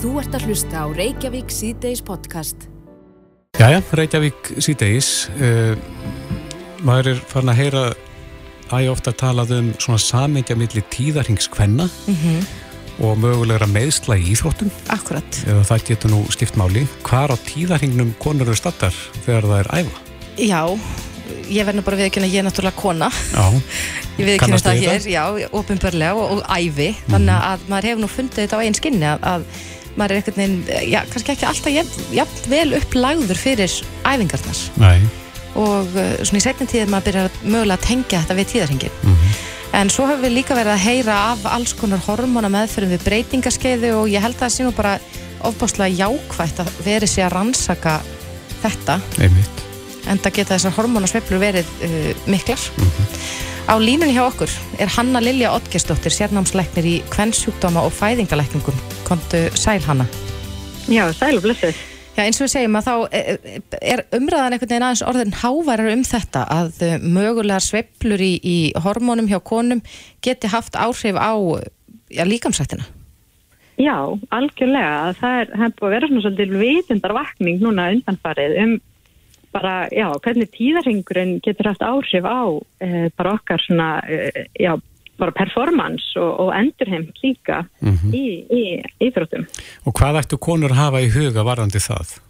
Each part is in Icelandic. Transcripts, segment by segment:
Þú ert að hlusta á Reykjavík síðdeis podcast. Jæja, Reykjavík síðdeis. Uh, maður er farin að heyra að ég ofta talað um svona samengja millir tíðarhingskvenna mm -hmm. og mögulegra meðsla í íþróttum. Akkurat. Eða það getur nú skipt máli. Hvar á tíðarhingnum konur eru stattar þegar það er æfa? Já, ég verður bara viðkynna að ég er náttúrulega kona. Já. Ég viðkynna það hér, já, ofinbörlega og, og æfi. Mm -hmm. Þannig að maður hefur nú fundið þetta á einn skinni að, að maður er einhvern veginn, já, kannski ekki alltaf jafn, jafn vel upplagður fyrir æfingarnar. Nei. Og uh, svona í setni tíð maður að byrja mögulega að tengja þetta við tíðarhingin. Mm -hmm. En svo hefur við líka verið að heyra af alls konar hormona meðferðum við breytingaskeiðu og ég held að það sé nú bara ofbáslega jákvægt að verið sé að rannsaka þetta. Einmitt. En það geta þessar hormonasveiflur verið uh, miklar. Mm -hmm. Á línunni hjá okkur er Hanna Lilja Ottgesdóttir, sérnámsleiknir í kvennsjúkdóma og fæðingalækningum. Kontu sæl Hanna. Já, sæl og blessuð. Já, eins og við segjum að þá er umræðan einhvern veginn aðeins orðin hávarar um þetta að mögulegar sveiflur í, í hormónum hjá konum geti haft áhrif á já, líkamsrættina. Já, algjörlega. Það er, það er búið að vera svona svolítið vitundarvakning núna undanfarið um bara, já, hvernig tíðarhingurinn getur haft áhrif á e, bara okkar svona, e, já, bara performance og, og endurheimt líka mm -hmm. í, í íþróttum. Og hvað ættu konur að hafa í huga varðandi það?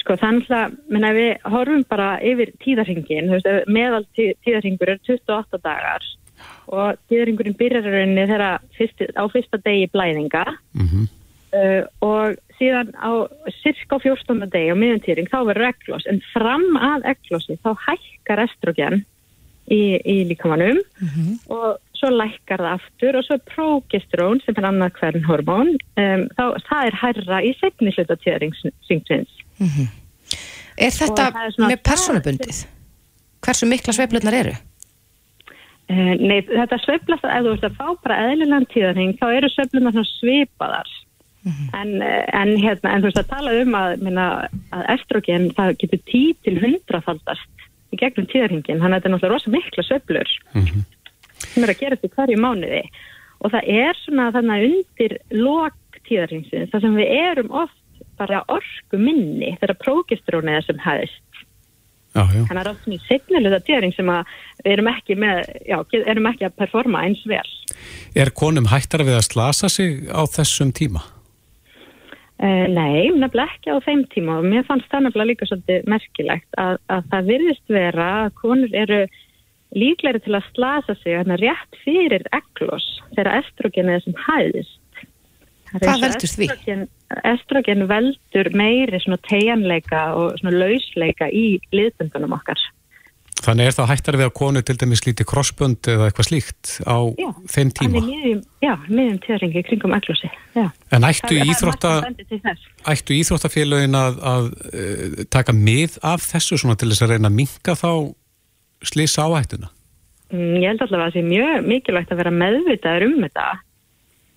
Sko þannig að, menna við horfum bara yfir tíðarhingin, meðal tíðarhingur er 28 dagar og tíðarhingurinn byrjar rauninni þegar á fyrsta degi blæðinga Mm -hmm. uh, og síðan á cirka 14. degi á miðuntýring þá verður eglós, en fram að eglósi þá hækkar estrogen í, í líkamannum og svo lækkar það aftur og svo progesterón sem er annað hvern hormón um, þá það er hærra í segni hluta tíðaringsins Er þetta er með personubundið? Hversu mikla sveiflurnar eru? Uh, nei, þetta sveiflast að ef þú ert að fá bara eðlilegan tíðarhing þá eru sveiflunar svipaðar en, uh, en hérna en þú veist að tala um að, minna, að estrogen það getur 10 til 100 faldast í gegnum tíðarhingin þannig að þetta er náttúrulega rosa mikla sveiflur sem er að gera þetta í hverju mánuði. Og það er svona þannig að undir lok tíðarhingsins þar sem við erum oft bara orku minni þegar prógistrónið er sem já. þannig að það er svona í segnilega tíðarhing sem að við erum ekki með já, erum ekki að performa eins vel. Er konum hættar við að slasa sig á þessum tíma? Uh, nei, nefnilega ekki á þeim tíma og mér fannst það nefnilega líka svolítið merkilegt að, að það virðist vera að konur eru líklegri til að slasa sig hérna rétt fyrir eglós þegar estrogenið er sem hæðist. Hvað veldur því? Estrogen, estrogen veldur meiri svona tegjanleika og svona lausleika í liðbundunum okkar. Þannig er það hættar við að konu til dæmis líti krossbönd eða eitthvað slíkt á Já, þeim tíma? Miðjum, já, miðjum tíðringi kringum eglósi. Já. En ættu, Það það íþrótta, þess. ættu íþróttafélögin að, að uh, taka mið af þessu svona til þess að reyna að minka þá slisa áhættuna? Mm, Ég held allavega að það sé mjög mikilvægt að vera meðvitaður um þetta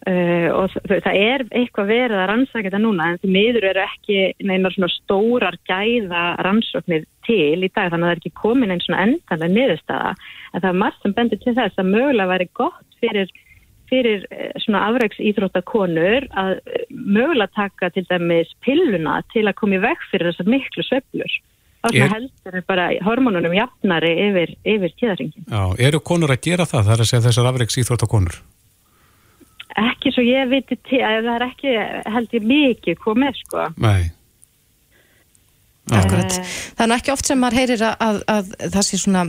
uh, og það, það er eitthvað verið að rannsaka þetta núna en því miður eru ekki neina svona stórar gæða rannsóknir til í dag þannig að það er ekki komin einn svona endanlega niðurstaða en það er margt sem bendur til þess að mögulega væri gott fyrir, fyrir eh, svona afreiks íþróttakonur að eh, mögulega taka til dæmis pilluna til að koma í veg fyrir þessar miklu. Þá svona Er- heldur bara hormonunum jafnari yfir, yfir tíðaringin. Já, eru konur að gera það? Það er að segja þessar afreiks íþróttakonur? Ekki svo ég viti til, að það er ekki held ég mikið komið sko. Nei. Akkurat. Eh. Það er nú ekki oft sem maður heyrir að, að, að það sé svona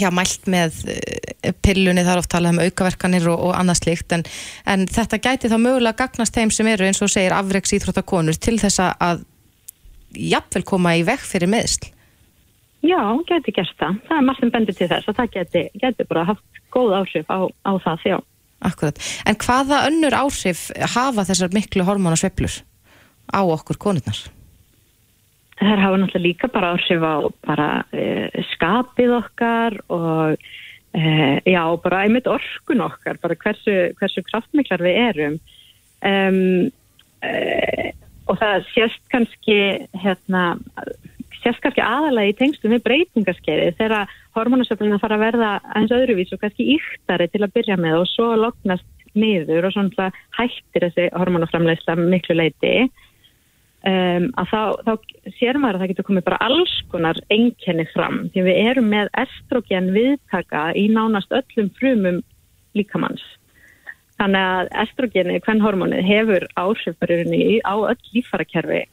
já, mælt með eh, pillunni, það er oft talað um aukaverkanir og, og annað slíkt, en, en þetta gæti þá mögulega gagnast þeim sem eru eins og segir afreiks íþróttakonur til þess að- jafnvel koma í veg fyrir meðsl. Já, geti gert það. Það er margt sem bendur til þess að það geti, geti bara haft góð áhrif á, á það, já. Akkurat. En hvaða önnur áhrif hafa þessar miklu hormónasveiflur á okkur konurnar? Það hafa náttúrulega líka bara áhrif á bara e, skapið okkar og e, já, bara einmitt orkun okkar, bara hversu, hversu kraftmiklar við erum. Um, e, og það sést kannski, hérna, sést kannski aðalega í tengstum við breytingaskeiði þegar hormonasöfluna fara að verða eins öðruvís og kannski íktari til að byrja með og svo loknast niður og svona hættir þessi hormonaframleysla miklu leiti um, að þá, þá sér maður að það getur komið bara alls konar einkenni fram því við erum með estrogen viðtaka í nánast öllum frumum líkamanns. Þannig að estrogeni, hvern hormonið, hefur áhrifbarurinni á öll lífarakerfi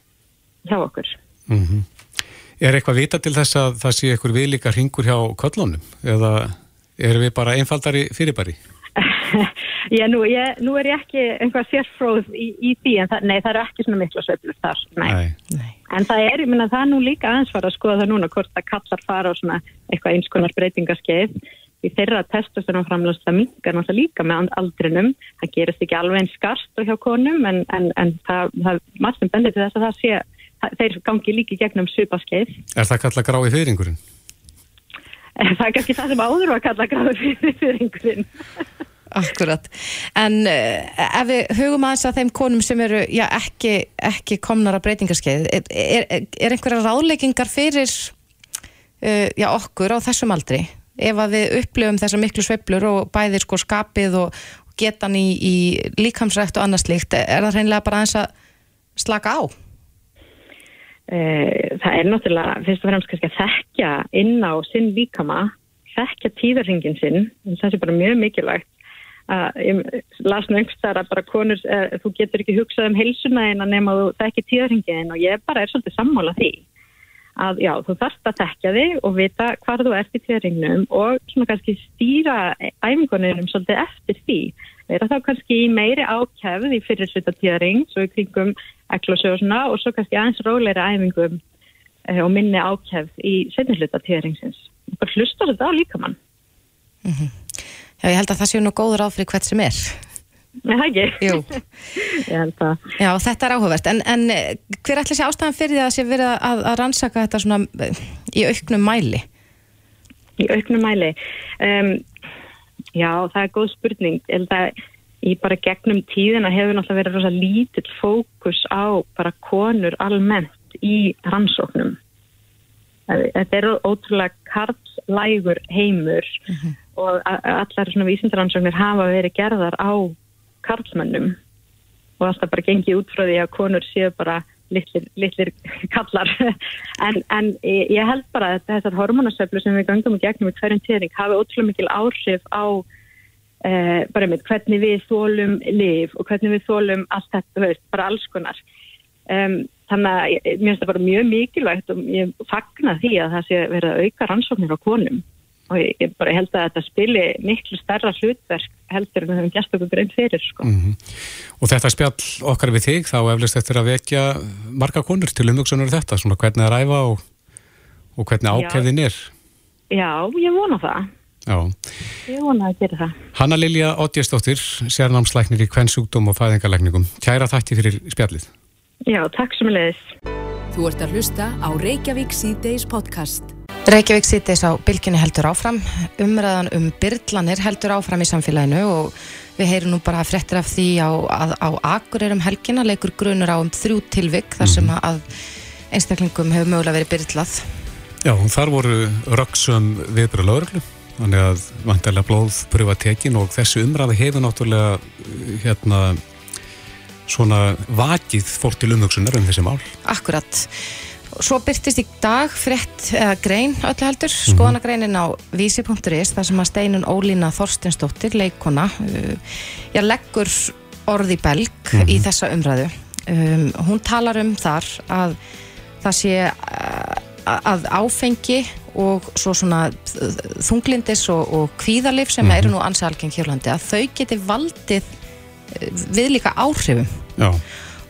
hjá okkur. Mm -hmm. Er eitthvað vita til þess að það sé eitthvað viðlíka ringur hjá köllunum eða erum við bara einfaldari fyrirbæri? Já, nú, ég, nú er ég ekki einhvað sérfróð í, í því en það, nei, það eru ekki svona miklu sveiflur þar, nei. nei. En það er, ég minna, það er nú líka aðeins fara að skoða það núna hvort það kallar fara á svona eitthvað einskonar breytingarskeið. Því þeirra testastunum framlust það mingar náttúrulega líka með aldrinum. Það gerist ekki alveg einn skarst hjá konum en, en, en það, það margt sem bendir til þess að það sé, þeir gangi líki gegnum svipaskeið. Er það kallað grái fyrringurinn? Það er kannski það sem áður var kalla grái fyrringurinn. Akkurat, en uh, ef við hugum aðeins að þeim konum sem eru já, ekki, ekki komnar að breytingarskeið, er, er, er einhverja ráðleggingar fyrir uh, já, okkur á þessum aldri ef að við upplifum þessar miklu sveiblur og bæðir sko skapið og, getan í, í líkamsrætt og annars líkt, er það hreinlega bara aðeins að slaka á? Eh, það er náttúrulega fyrst og fremst kannski að þekkja inn á sinn líkama, þekkja tíðarringin sinn, það er bara mjög mikilvægt að ég las nú einhverstað að bara konur, er, þú getur ekki hugsað um heilsuna en að nema þú þekki tíðarhingin og ég bara er svolítið sammála því að já, þú þarfst að tekja þig og vita hvað þú ert í tíðarhingnum og svona kannski stýra æfingunum svolítið eftir því. Verða þá kannski meiri ákjæfð í fyrir sluta tíðarhing, svo í kringum ekklósu og svona og svo kannski aðeins róleira æfingum eh, og minni ákjæfð í setni sluta tíðarhingsins. Bara hlusta þetta á líkamann. Mm -hmm. Já, ég held að það séu nú góður áfrið hvert sem er. Nei, ekki. Jú. ég held að. Já, þetta er áhugavert. En, en eh, hver ætla sé ástæðan fyrir því að sé verið að, að rannsaka þetta svona eh, í auknum mæli? Í auknum mæli? Um, já, það er góð spurning. Ég held að í bara gegnum tíðina hefur náttúrulega verið rosa lítill fókus á bara konur almennt í rannsóknum. Þetta er ótrúlega karlægur heimur mm -hmm og allar svona vísindaransóknir hafa verið gerðar á karlmennum og alltaf bara gengið út frá því að konur séu bara litlir, litlir kallar. En, en ég held bara að þessar hormonasöflu sem við gangum í gegnum í hverjum tíðning hafi ótrúlega mikil áhrif á eh, bara með hvernig við þólum liv og hvernig við þólum allt þetta, veist, bara alls konar. Um, þannig að mér finnst það bara mjög mikilvægt og ég fagna því að það sé verið að auka rannsóknir á konum og ég bara held að þetta spili miklu starra hlutverk heldur en það hefum gæst okkur grein fyrir sko. mm -hmm. Og þetta spjall okkar við þig þá eflust eftir að vekja marga konur til umvöksunar um þetta, svona hvernig það ræfa og, og hvernig ákveðin er. Já, ég vona það. Já. Ég vona að gera það. Hanna Lilja Óttjastóttir, sérnámslæknir í kvennsjúkdóm og fæðingarlækningum. Kæra þætti fyrir spjallið. Já, takk sem leiðis Þú ert að hlusta á Reykjavík C-Days podcast Reykjavík sittis á bylginni heldur áfram, umræðan um byrlanir heldur áfram í samfélaginu og við heyrum nú bara frettir af því á, að, á Akureyrum helgina leikur grunur á um þrjú tilvik þar sem mhm. að einstaklingum hefur mögulega verið byrlað. Já, þar voru röksum viðbröð lauruglu, þannig að vantilega blóðpröfa tekin og þessu umræði hefur náttúrulega hérna svona vakið fólk til umvöksunar um þessi mál. Akkurat. Svo byrtist í dag frett eða grein öllu heldur, mm -hmm. skoðanagreinin á vísi.is þar sem að steinun Ólína Þorstinsdóttir, leikona uh, já, leggur orði belg mm -hmm. í þessa umræðu um, hún talar um þar að það sé uh, að áfengi og svo svona þunglindis og, og kvíðalif sem mm -hmm. eru nú ansalgeng hérlandi að þau geti valdið uh, við líka áhrifum Já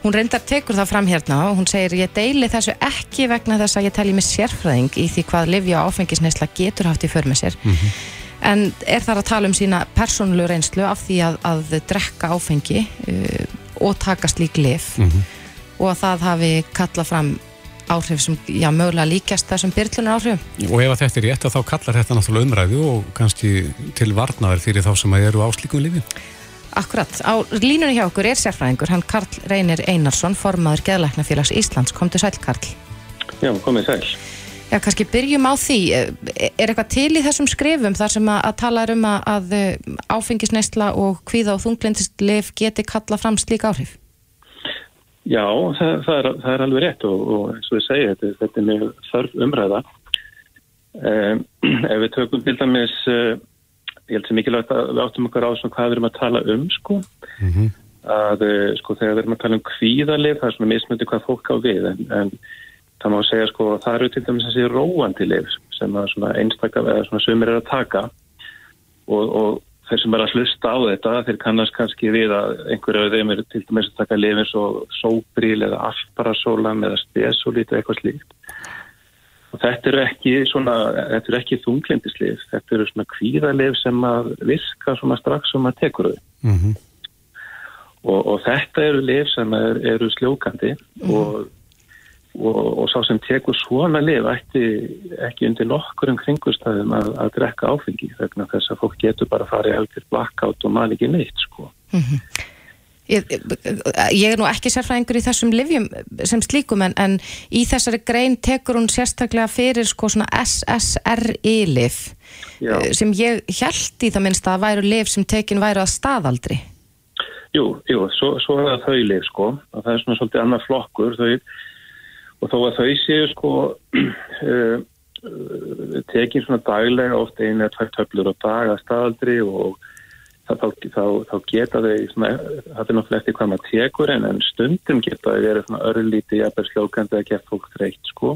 Hún reyndar tekur það fram hérna og hún segir ég deili þessu ekki vegna þess að ég tæli mig sérfræðing í því hvað livja og áfengisneisla getur haft í för með sér. Mm -hmm. En er þar að tala um sína persónulegu reynslu af því að, að drekka áfengi uh, og taka slík liv mm -hmm. og að það hafi kallað fram áhrif sem já, mögulega líkast þessum byrjlunar áhrifum. Og ef þetta er rétt að þá kallar þetta náttúrulega umræðu og kannski til varnaður fyrir þá sem að eru áslíkum lifi. Akkurat, á línunni hjá okkur er sérfræðingur, hann Karl Reynir Einarsson, formaður Geðlæknafélags Íslands. Kom til sæl, Karl. Já, komið sæl. Já, kannski byrjum á því. Er eitthvað til í þessum skrifum þar sem að, að tala um að, að áfengisneisla og kvíða og þunglindist lif geti kalla fram slík áhrif? Já, það, það, er, það er alveg rétt og, og eins og ég segi þetta, þetta er mjög þörf umræða. Um, ef við tökum til dæmis, uh, ég held sem mikilvægt að við áttum okkar á svona hvað við erum að tala um sko, mm -hmm. að uh, sko þegar við erum að tala um kvíðalif, það er svona mismöndi hvað fólk á við en, en það má segja sko það eru til dæmis þessi róandi lif sem að svona einstakar eða svona sömur er að taka. Og, og þeir sem er að hlusta á þetta þeir kannast kannski við að einhverju af þeim eru til dæmis að taka lifin svo sóbríl eða alparasólam eða spesolít eða eitthvað slíkt og þetta eru ekki eru ekki þunglindislif, þetta eru svona kvíðalif sem að virka svona strax sem að tekur þau mm -hmm. og, og þetta eru lif sem er, eru sljókandi mm -hmm. og og, og sá sem tekur svona lif ætti ekki undir nokkur um kringustæðum að, að drekka áfengi vegna þess að fólk getur bara að fara í helgir blackout og maður ekki neitt sko. Mm -hmm. Ég, ég er nú ekki sérfræðingur í þessum livjum sem slíkum en, en í þessari grein tekur hún sérstaklega fyrir sko svona SSRI-lif eh, sem ég held í það minnst að væru lif sem tekin væru að staðaldri. Jú, jú, svo, svo er það þau lif sko. Og það er svona svolítið annað flokkur þau og þó að þau séu sko uh, tekið svona daglega oft einu eða tvær töflur á dag að staðaldri og þá, þá, þá geta þau svona, það er náttúrulega eftir hvað maður tekur en, en stundum geta þau verið svona örlíti jafnveg sljókandi að geta fólk þreytt sko.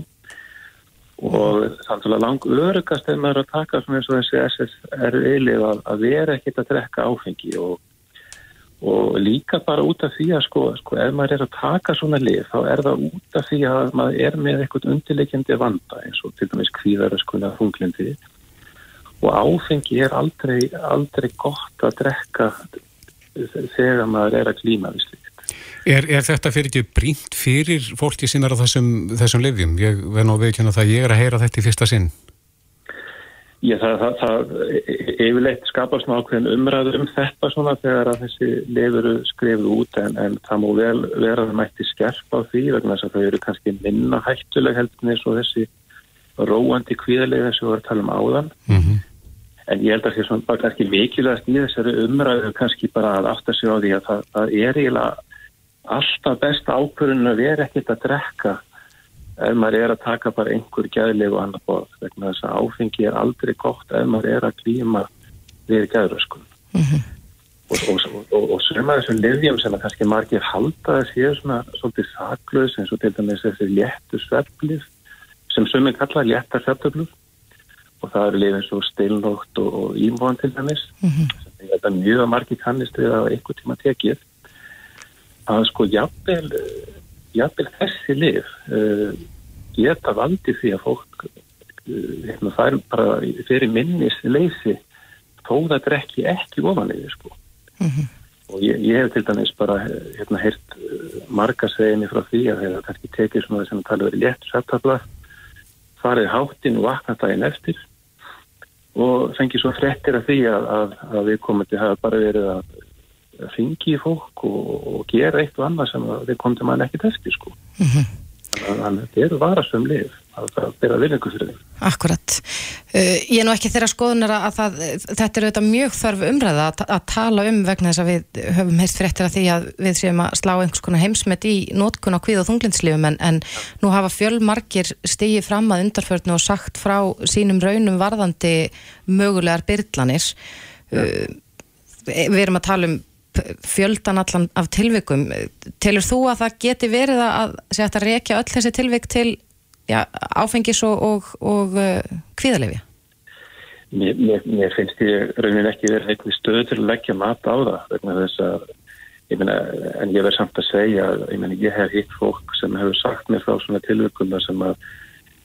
Og þannig að lang örugast er maður að taka svona eins og þessi SSRI-lið að, að vera ekkit að drekka áfengi og og líka bara út af því að sko, sko ef maður er að taka svona lið þá er það út af því að maður er með eitthvað undirleikjandi vanda eins og til dæmis kvíðaröskunni að funglindi og áfengi er aldrei, aldrei gott að drekka þegar maður er að klíma við slikt. Er, er þetta fyrir ekki brínt fyrir fólki sem er á þessum, þessum lifjum? Ég verð ná að veikjana það að ég er að heyra þetta í fyrsta sinn. Já, það, það, það yfirleitt skapast nákvæmlega umræður um þetta svona þegar að þessi lefuru skrifið út en, en það mú vel vera að það mætti skerpa á því vegna þess að þau eru kannski minna hættuleg heldur eins og þessi róandi kvíðarlega sem við varum að tala um áðan. Mm -hmm. En ég held að það er bara kannski mikilvægast í þessari umræðu kannski bara að afta sig á því að það, það er eiginlega alltaf best ákvörðun að vera ekkert að drekka ef maður er að taka bara einhver gæðilegu annar borð vegna þess að áfengi er aldrei gott ef maður er að klíma við gæðröskun mm -hmm. og, og, og, og sögma þessum livjum sem að kannski margir halda að séu svona svolítið saklaus eins og til dæmis þessi léttu sveflið sem sögum kalla léttar sveflöflur og það eru lifið svo stilnótt og ímvon til dæmis mm -hmm. þetta mjög að margir kannist við að einhver tíma tekið að sko jafnvel jafnvel þessi lif uh, geta valdi því að fólk uh, hérna, fær bara fyrir minnis leysi þó það drekki ekki ofanlega sko. Mm -hmm. og ég, ég hef til dæmis bara hérna heirt uh, marga seginni frá því að það kannski tekið svona þess að tala verið létt sættabla farið háttinn og vakna daginn eftir og fengið svo frettir af því að, að, að við að hafa bara verið að ringi í fólk og, og gera eitt og annað sem við komum til mann ekki testi sko. Mm -hmm. Þannig að þetta eru varasum að það byrja viljengu fyrir því. Akkurat. Uh, ég er nú ekki þeirra skoðunar að það, þetta eru auðvitað mjög þarf umræða að, að tala um vegna þess að við höfum heist fréttir að því að við séum að slá einhvers konar heimsmet í nótkun á hvið og þunglinslífum en, en nú hafa fjölmarkir stigið fram að undarförnu og sagt frá sínum raunum varðandi mögulegar byrlanir. Uh, við erum að tala um fjöldan allan af tilvikum. Telur þú að það geti verið að að rekja öll þessi tilvik til já, áfengis og, og, og uh, kvíðalefja? Mér, mér, mér finnst ég raunin ekki verið eitthvað stöð til að leggja mat á það vegna þess að ég meina, en ég verð samt að segja ég, meina, ég hef hitt fólk sem hefur sagt mér frá svona tilvikum sem að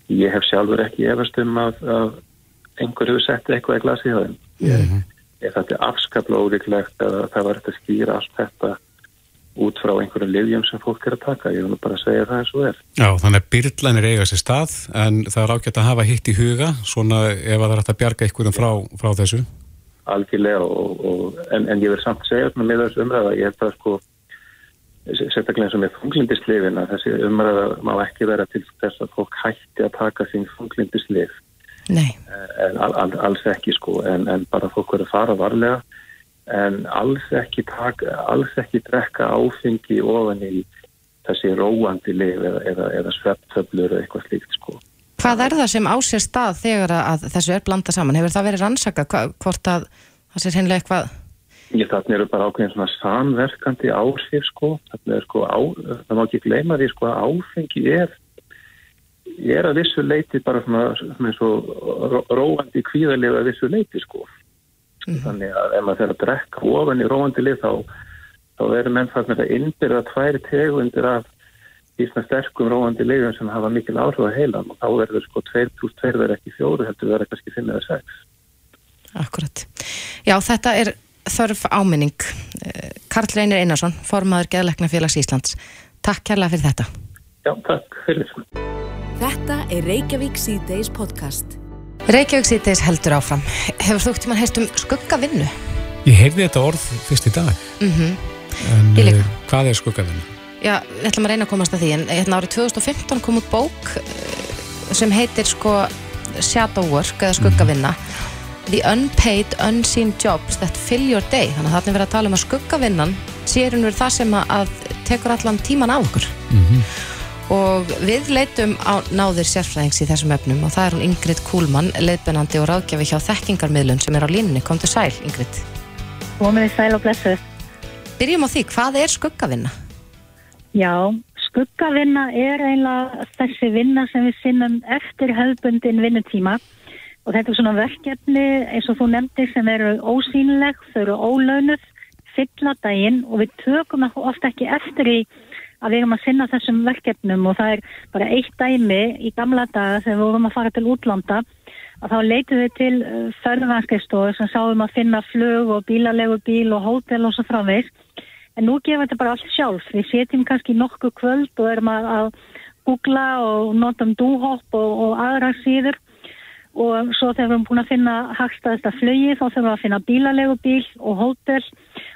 ég hef sjálfur ekki efast um að, að einhver hefur sett eitthvað í glasi á þeim. Ég, ég þetta er afskaplega ólíklegt að það var þetta skýra allt þetta út frá einhverju livjum sem fólk er að taka. Ég vil bara segja það eins og er. Já, þannig að byrlanir eiga sér stað en það er ágætt að hafa hitt í huga svona ef það er hægt að bjarga einhverjum frá, frá þessu. Algjörlega og, og, en, en ég vil samt segja með þessu umræða, ég held að sko sérstaklega eins og með funglindisleifina þessi umræða má ekki vera til þess að fólk hætti að taka sín funglindisleif. En all, all, alls ekki sko en, en bara fólk verður að fara varlega. En alls ekki taka, alls ekki drekka áfengi ofan í þessi róandi lif eða, eða, eða svepptöflur eða eitthvað slíkt sko. Hvað er það sem á sér stað þegar að þessu er blanda saman? Hefur það verið rannsakað? Hva, hvort að það sé hinnlega eitthvað Ég þannig eru bara ákveðin svona samverkandi áhrif sko, þannig er sko á, það má ekki gleyma því sko að áfengi er er að vissu leiti bara svona, svona og róandi kvíðarlega að vissu leiti sko mm. þannig að ef maður fer að drekka ofan í róandi lið þá, þá verður menn það með að innbyrða tvær tegundir af í svona sterkum róandi liðum sem hafa mikil áhrif að heila og þá verður sko 2 pluss 2 verður ekki 4 heldur verður kannski 5 eða 6 Akkurat. Já, þetta er þörf áminning. Eh, Karl Reynir Einarsson, formadur Geðleiknafélags Íslands. Takk kærlega fyrir þetta. Já, takk fyrir þetta. Er Reykjavík C-Days podcast. Reykjavík síðdeis heldur áfram. Hefur þú tímann heist um skuggavinnu? Ég heyrði þetta orð fyrst í dag. Mm En Ég líka. eh, hvað er skuggavinna? Já, við ætlum að reyna að komast að því en hérna árið 2015 kom út bók eh, sem heitir sko Shadow Work eða skuggavinna The Unpaid Unseen Jobs That Fill Your Day þannig að þarna er verið að tala um að skuggavinnan sérinn verið það sem að, tekur allan tíman af okkur og við leitum á náðir sérfræðings í þessum efnum og það er hún Ingrid Kúlmann leiðbennandi og ráðgjafi hjá þekkingarmiðlun sem er á línunni, komdu sæl Ingrid Komið sæl og blessuð. Byrjum á því, hvað er skuggavinna? Já, skuggavinna er eiginlega þessi vinna sem við sinnum eftir höfbundin vinnutíma og þetta er svona verkefni eins og þú nefndir sem eru ósýnileg, þau eru ólaunuð, fylla daginn og við tökum ofta ekki eftir í að við erum að sinna þessum verkefnum og það er bara eitt dæmi í gamla daga þegar við vorum að fara til útlanda að þá leitum við til förðvanskeistofu sem sáum að finna flug og bílalegu bíl og hótel og svo framvegs En nú gefum við þetta bara allt sjálf. Við setjum kannski nokkuð kvöld og erum að, að googla og notum dúhopp og, og aðra síður og svo þegar við erum búin að finna hagstaðista flugi þá þurfum við að finna bílalegu bíl og hótel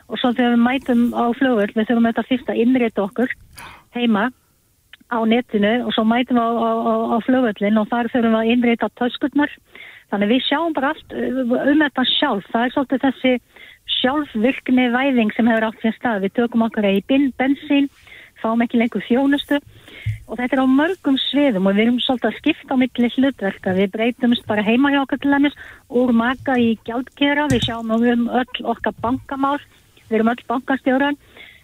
og svo þegar við mætum á flugur við þurfum þetta fyrst að innrita okkur heima á netinu og svo mætum við á, á, á, á flugullin og þar þurfum við að innrita töskurnar. Þannig við sjáum bara allt um þetta sjálf. Það er svolítið þessi sjálfvirkni væðing sem hefur átt sér stað. Við tökum okkar í bensín, fáum ekki lengur þjónustu og þetta er á mörgum sviðum og við erum svolítið að skipta á milli hlutverka. Við breytumst bara heima hjá okkar til dæmis úr maka í gjaldkera, við sjáum um öll okkar bankamál, við erum öll bankastjóran,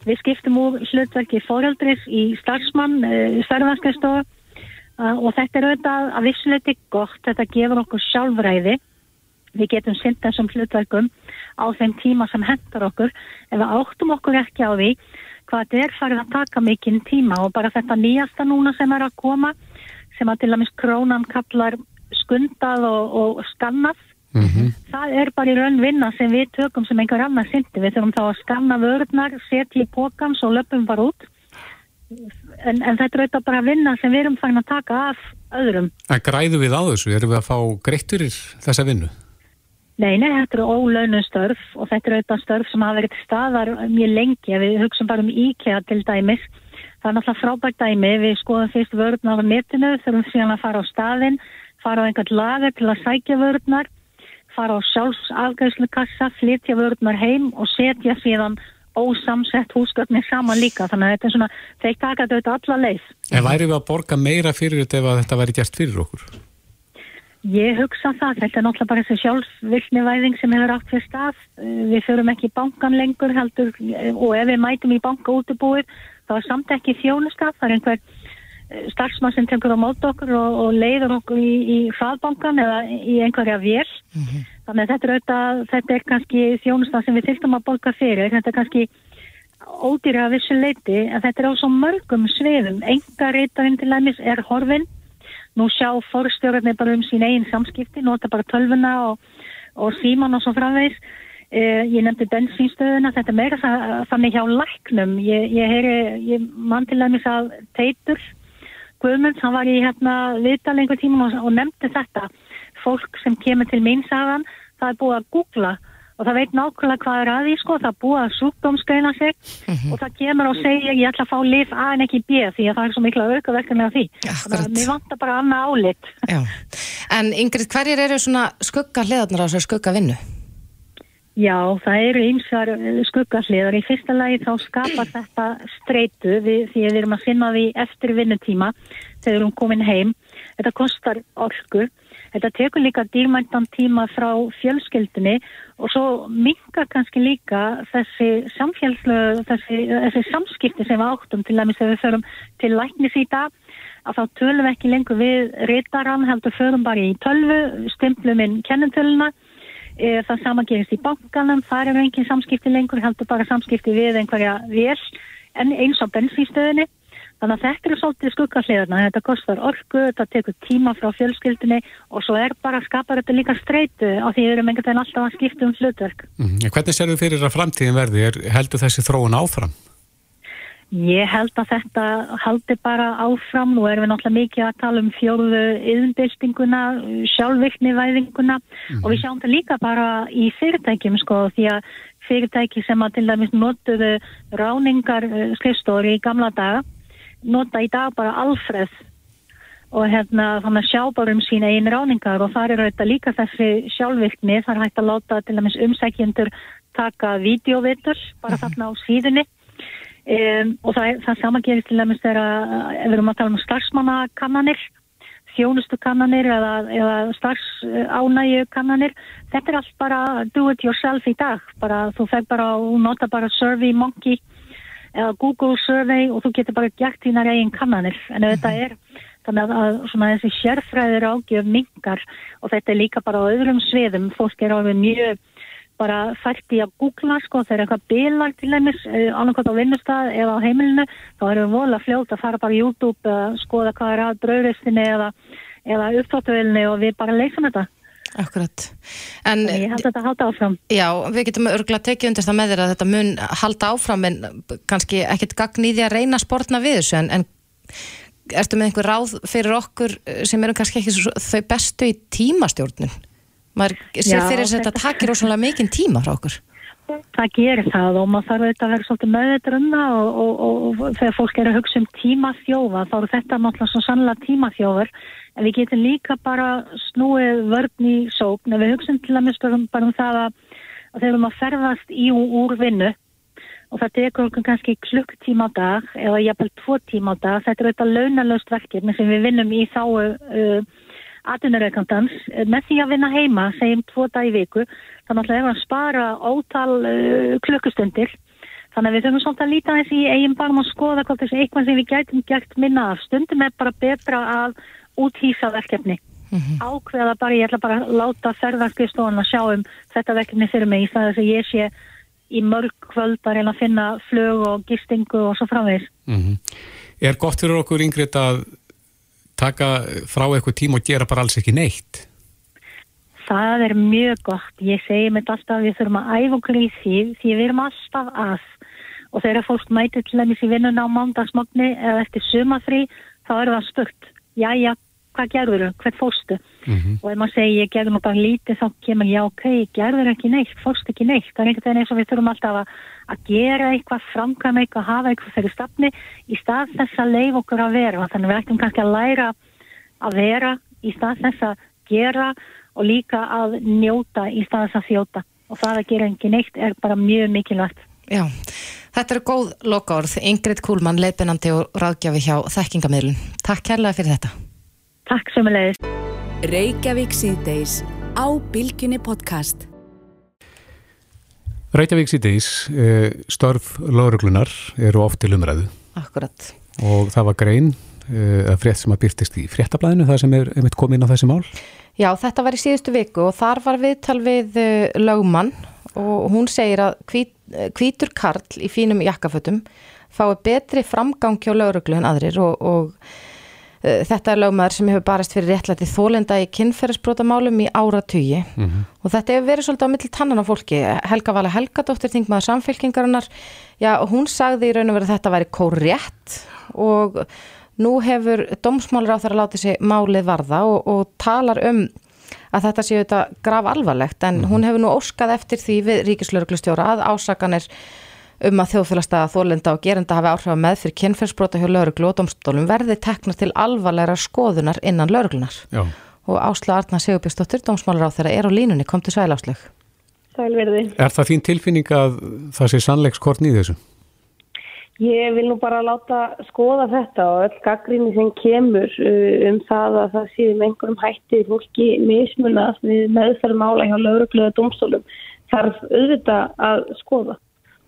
við skiptum úr hlutverki fóreldris í starfsmann, uh, stærðvanskeistofu uh, og þetta er auðvitað að vissuleiti gott, þetta gefur okkur sjálfræði við getum sinnt þessum hlutverkum á þeim tíma sem hendar okkur. Ef við áttum okkur ekki á því hvað þetta er farið að taka mikinn tíma. Og bara þetta nýjasta núna sem er að koma sem að til dæmis krónan kallar skundað og, og skannað það er bara í raun vinna sem við tökum sem einhver annar sindi við þurfum þá að skanna vörðnar, setja í pókams og löpum bara út. En, en þetta er auðvitað bara vinna sem við erum farin að taka af öðrum. En græðu við á þessu? Erum við að fá greitt fyrir þessa vinnu? Nei, nei, þetta eru ólaunum störf og þetta eru auðvitað störf sem hafa verið staðar mjög lengi. Við hugsaum bara um IKEA til dæmis. Það er náttúrulega frábært dæmi. Við skoðum fyrst vörðnar á netinu, þurfum síðan að fara á staðin, fara á einhvern lager til að sækja vörðnar, fara á sjálfsafgæðslukassa, flytja vörðnar heim og setja síðan ósamsett húsgöfni saman líka. Þannig að þetta er svona, þeir taka þetta auðvitað alla leið. En væri við að borga meira fyrir þetta ef þetta væri gert fyrir okkur? Ég hugsa það, þetta er náttúrulega bara þessi sjálfsvirkni væðing sem hefur átt fyrir stað. Eh, Við förum ekki í bankan lengur heldur eh, og ef við mætum í banka útibúið þá er samt ekki þjónustaf. Það er einhver eh, starfsmann sem tekur á mót okkur og, og leiður okkur í, í hraðbankan eða í einhverja vél. Þannig að þetta er, auðvitað, þetta er kannski þjónustaf sem við þyrstum að borga fyrir. Þetta er kannski ódýra að vissu leiti en þetta er á svo mörgum sviðum. Enga reytarinn til dæmis er horfinn nú sjá fórstjórnir bara um sín eigin samskipti, nota bara tölvuna og, og síman og svo framvegs. Eh, ég nefndi bensínstöðuna, þetta meira þannig hjá læknum. Ég, ég heyri, ég mann til dæmis að Teitur Guðmunds, hann var í hérna viðtal einhver tíma og, og nefndi þetta. Fólk sem kemur til mín sagan, það er búið að googla og það veit nákvæmlega hvað er að því sko, það búið að sjúkdómsgreina sig Mhm. og það kemur og segir ég ætla að fá lif A en ekki B því að það er svo mikla aukaverkefni af því. Þannig að mér vantar bara annað álit. Já. En Ingrid, hverjir eru svona skugga hliðarnar á þessu skugga vinnu? Já, það eru ymsar skuggasliðar. Í fyrsta lagi þá skapar þetta streitu við, því að við erum að finna því eftir vinnutíma þegar við erum komin heim. Þetta kostar orku. Þetta tekur líka dýrmæntan tíma frá fjölskyldinni og svo minkar kannski líka þessi þessi, þessi samskipti sem við áttum til þegar við förum til læknis í dag að þá tölum við ekki lengur við reytaran, heldur förum bara í tölvu, stimplum inn kennentöluna Eh, það sama gerist í bankanum, það eru engin samskipti lengur, heldur bara samskipti við einhverja vel en eins á bensínstöðinni. Þannig að þetta eru svolítið skuggasliðarna, þetta kostar orku, þetta tekur tíma frá fjölskyldinni og svo er bara að skapa þetta líka streitu á því við erum einhvern veginn alltaf að skipta um hlutverk. Mm. Hvernig sér þau fyrir að framtíðin verði? Er, heldur þessi þróun áfram? Ég held að þetta haldi bara áfram, nú erum við náttúrulega mikið að tala um fjóruðu yðnbyltinguna, sjálfvirknivæðinguna og við sjáum það líka bara í fyrirtækjum sko því að fyrirtæki sem að til dæmis notuðu ráningar skrifstóri í gamla daga, nota í dag bara alfreð og hérna þannig að sjá bara um sína einn ráningar og það eru þetta líka þessi sjálfvirkni, það er hægt að láta til dæmis umsækjendur taka videovitur bara þarna á síðunni Um, og það, það sama gerist til dæmis þegar ef við erum að tala um starfsmannakannanir, þjónustukannanir eða, eða starfsánægjukannanir. Þetta er allt bara do it yourself í dag. Bara, þú feg bara og nota bara Survey Monkey eða Google Survey og þú getur bara gert þínar eigin kannanir. En þetta er þannig að, að svona þessi sérfræðir ágjöf mingar og þetta er líka bara á öðrum sviðum. Fólk er alveg mjög bara fært í að googla sko þegar eitthvað bilar til dæmis annarkot á vinnustad eða á heimilinu þá erum við vola fljótt að fara bara YouTube að skoða hvað er að brauðristinni eða, eða upptátuvelinni og við bara leysum þetta. Akkurat. En Þannig ég held að þetta halda áfram. já, við getum örgulega tekið undir það með þér að þetta mun halda áfram en kannski ekkit gagn í því að reyna að sportna við þessu en, en ertu með einhver ráð fyrir okkur sem eru kannski ekki svo, þau bestu í tímastjórnun? Maður sér fyrir þess að þetta- takir ósvanlega mikinn tíma frá okkur. Það gerir það og maður þarf auðvitað að vera svolítið meðveitur um og, og, og, og þegar fólk er að hugsa um tímaþjófa þá eru þetta náttúrulega svo sannlega tímaþjófur en við getum líka bara snúið vörn í sókn. En við hugsaum til að mistum bara um það að, þegar við erum að ferðast í og úr vinnu og það tekur okkur kannski klukktíma á dag eða jafnvel tvo tíma á dag þetta er auðvitað launalöst verkefni sem við vinnum í þá uh, atvinnureikandans með því að vinna heima segjum tvo dag í viku þannig að við að spara ótal uh, klukkustundir. Þannig að við þurfum svolítið að líta þessi í eigin barm og skoða hvort þessi eitthvað sem við gætum gert minna af. Stundum er bara betra að úthýsa verkefni ákveða bara, ég ætla bara að láta ferðarskistofan að sjá um þetta verkefni fyrir mig í þess að ég sé í mörg kvöld að reyna að finna flög og gistingu og svo framvegis Mm Er gott fyrir okkur yngriðt að taka frá eitthvað tíma og gera bara alls ekki neitt? Það er mjög gott. Ég segi mér alltaf við þurfum að æfa okkur í því því við erum alltaf að og þegar fólk mætir til dæmis í vinnuna á mándagsmogni eða eftir sumafrí þá er það spurt. Jæja, hvað gerður þú? Hvert fórstu? Mm Og ef maður segir ég gerður nú bara lítið þá kemur já ok, gerður ekki neitt, fórstu ekki neitt. Það er einhvern veginn eins og við þurfum alltaf að, að gera eitthvað, framkvæma eitthvað, hafa eitthvað fyrir stafni í stað þess að leif okkur að vera. Þannig við ættum kannski að læra að vera í stað þess að gera og líka að njóta í stað þess að þjóta. Og það að gera ekki neitt er bara mjög mikilvægt. Já, þetta eru góð lokaorð. Ingrid Kúlmann, leiðbennandi og ráðgjafi hjá Þekkingamilun. Takk kærlega fyrir þetta. Takk sem að leiðist. Reykjavík síðdeis á Bilginni podcast. Reykjavík síðdeis, eh, störf lauruglunar eru oft til umræðu Akkurat. og það var grein eh, að frétt sem að byrtist í fréttablaðinu það sem er einmitt komið inn á þessi mál Já, þetta var í síðustu viku og þar var viðtal við uh, lögmann og hún segir að hvít, hvítur karl í fínum jakkafötum fái betri framgang hjá lauruglu en aðrir og, og þetta er lögmaður sem hefur barast fyrir réttlæti þólenda í kynferðisbrótamálum í áratugi. Mhm. og þetta hefur verið svolítið á milli tannan á fólki. Helga Vala Helgadóttir, þingmaður samfélkingarinnar já, hún sagði í raun og verið að þetta væri kórétt og nú hefur dómsmálur á þar að láta sig málið varða og, og talar um að þetta séu þetta graf alvarlegt en hún hefur nú óskað eftir því við ríkislauruglustjóra að ásakanir um að þjóðfélagstaða þólenda og gerenda hafi áhrif að með fyrir kynferðsbrota hjá lauruglu og domstólum verði teknar til alvarlegra skoðunar innan lauruglunar. Já. Og Ásla Arna Sigurbjörnsdóttir, dómsmálar á þeirra, er á línunni, kom til sælásleg. Sælverði. Er það þín tilfinning að það sé sannleikskortn í þessu? Ég vil nú bara láta skoða þetta og öll gaggrinni sem kemur uh, um það að það séu með einhverjum hætti fólki mismunað við meðferðmála hjá laurugluða domstólum þarf auðvitað að skoða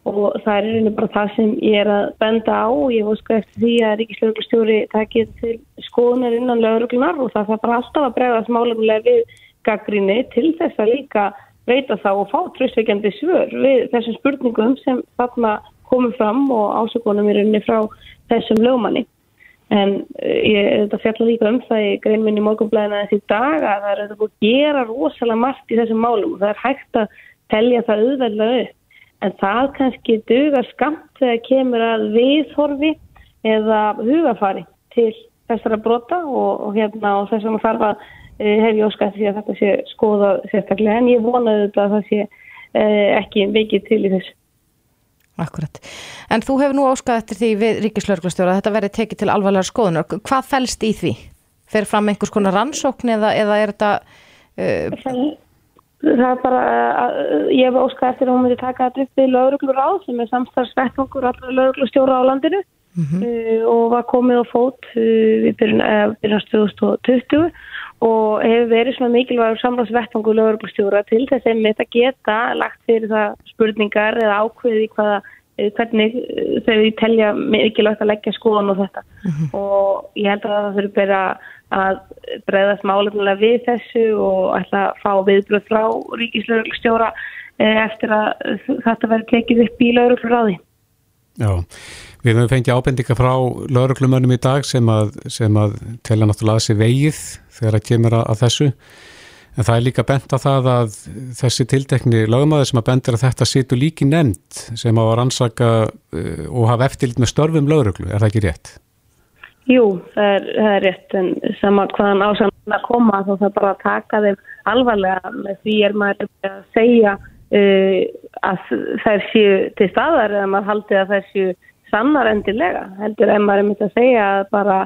og það er einnig bara það sem ég er að benda á og ég voska eftir því að Ríkislauglustjóri takir til skoðunar innan lauruglunar og það þarf bara alltaf að bregðast málugulega við gaggrinni til þess að líka veita þá og fá tröstveikjandi svör við þessum spurningum sem þarna komið fram og ásökunum í rauninni frá þessum lögmanni. En ég er þetta fjalla líka um það í greinminni morgunblæðina þessi dag að það er að gera rosalega margt í þessum málum og það er hægt að telja það auðveldlega upp. En það kannski dugar skamt þegar kemur að viðhorfi eða hugafari til þessara brota og, og, hérna, og þess maður þarf að e, hef ég óskætt því að þetta sé skoða sérstaklega en ég vonaði þetta að það sé e, ekki mikið til í þessu. Akkurat. En þú hefur nú óskað eftir því við Ríkislauglustjóra að þetta verði tekið til alvarlega skoðunar. Hvað fælst í því? Fer fram einhvers konar rannsókn eða, eða er þetta... Uh... Það, er bara, uh, ég hef óskað eftir að hún myndi taka þetta upp við lauruglur á sem er samstarfsvettangur allra lauruglustjóra á landinu mm -hmm. uh, og var komið á fót við byrjast 2020 og hefur verið svona mikilvægur samráðsvettfangu lögurglustjóra til þess að geta lagt fyrir það spurningar eða ákveði hvaða, hvernig þau telja mikilvægt að leggja skoðan og þetta. Mm -hmm. og ég held að það þurfi bara að breyðast málefnilega við þessu og ætla að fá viðbröð frá ríkislögurglustjóra eftir að þetta verður tekið upp í lögurglur Já, við höfum fengið ábendinga frá lauruglumönnum í dag sem að, sem að telja náttúrulega að sé vegið þegar það kemur að, að þessu en það er líka bent að það að þessi tildekni lögumæður sem að bendir að þetta situr líki nefnd sem á að rannsaka uh, og hafa eftirlit með störfum lauruglu, er það ekki rétt? Jú, það er, það er rétt en sama hvaðan ásann að koma þá það bara að taka þeim alvarlega. Með því er maður að segja uh, að þær séu til staðar eða maður haldi að þær séu sannar endilega. Heldur en maður er myndið að segja að bara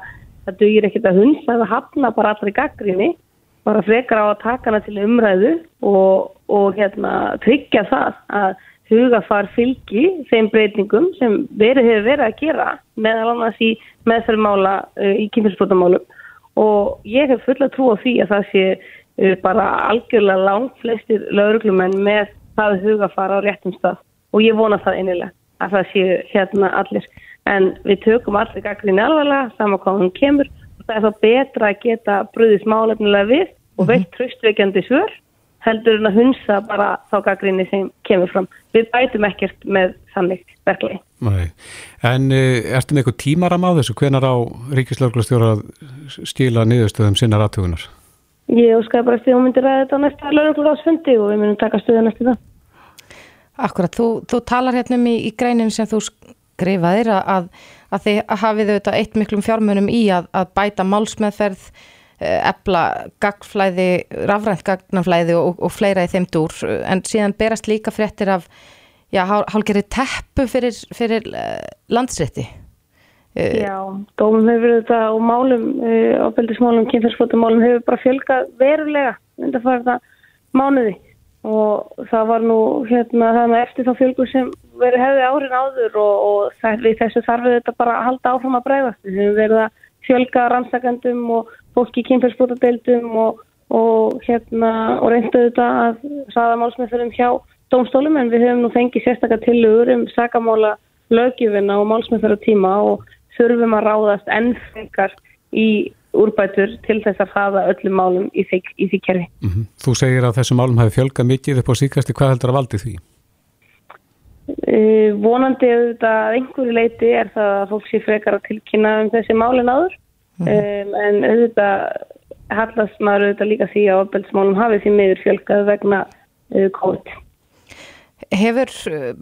það dugir ekkert að hunsa eða hafna bara allri gaggrinni bara frekar á að taka hana til umræðu og, og hérna, tryggja það að hugafar fylgi þeim breytingum sem verið hefur verið að gera meðal annars í meðferðmála uh, í kynfyrsbótamálum og ég hef fulla trú á því að það sé uh, bara algjörlega langt flestir lauruglumenn með það hugafar á réttum stað. Og ég vona það einilega að það séu hérna allir. En við tökum allir gaggrinni alvarlega saman hvað hún kemur það er þá betra að geta bröðis málefnilega við og veitt tröstveikjandi svör heldur en að hunsa bara þá gaggrinni sem kemur fram. Við bætum ekkert með þannig verklegi. Nei. En uh, ertu með eitthvað tímaram á þessu? Hvenar á Ríkislauglustjóra að skila niðurstöðum sinna rattugunar? Ég óskar bara að stíðum myndir að þetta á næsta lauglustjóðsfundi og við munum taka stöðu næstu það. Akkurat, þú, þú talar hérna um í, í greinin sem þú skrifaðir að, að þið hafið auðvitað eitt miklum fjármunum í að, að bæta málsmeðferð, ebla eh, gagflæði, rafrænt gagnaflæði og, og fleira í þeim dúr en síðan berast líka fréttir af hálgeri teppu fyrir, fyrir uh, landsrétti. Uh, já, dómum hefur þetta og málum, ábeldismálum, kynferðsfótumálum hefur bara fjölgað verulega undan að fara þetta mánuði og það var nú hérna eftir þá fjölgur sem verið hefði árin áður og, og þessu þarfum við þetta bara að halda áfram að breyðast við hefum verið að fjölga rannsakandum og fólki í kynferðsbútadeildum og, og hérna og reynduðu þetta að saða málsmeðferðum hjá dómstólum en við hefum nú fengið sérstakar tilugur um sakamála lögjöfina og málsmeðferðartíma og þurfum að ráðast ennfengar í úrbætur til þess að hafa öllum málum í því, í því kerfi. Mm -hmm. Þú segir að þessum málum hafi fjölga mikið upp á síkasti, hvað heldur að valdi því? Uh, vonandi auðvitað einhverju leiti er það að fólk sé frekar að tilkynna um þessi málin áður mm -hmm. um, en auðvitað hallast maður auðvitað líka því að opeldsmálum hafi því meður fjölgað vegna uh, COVID. Hefur,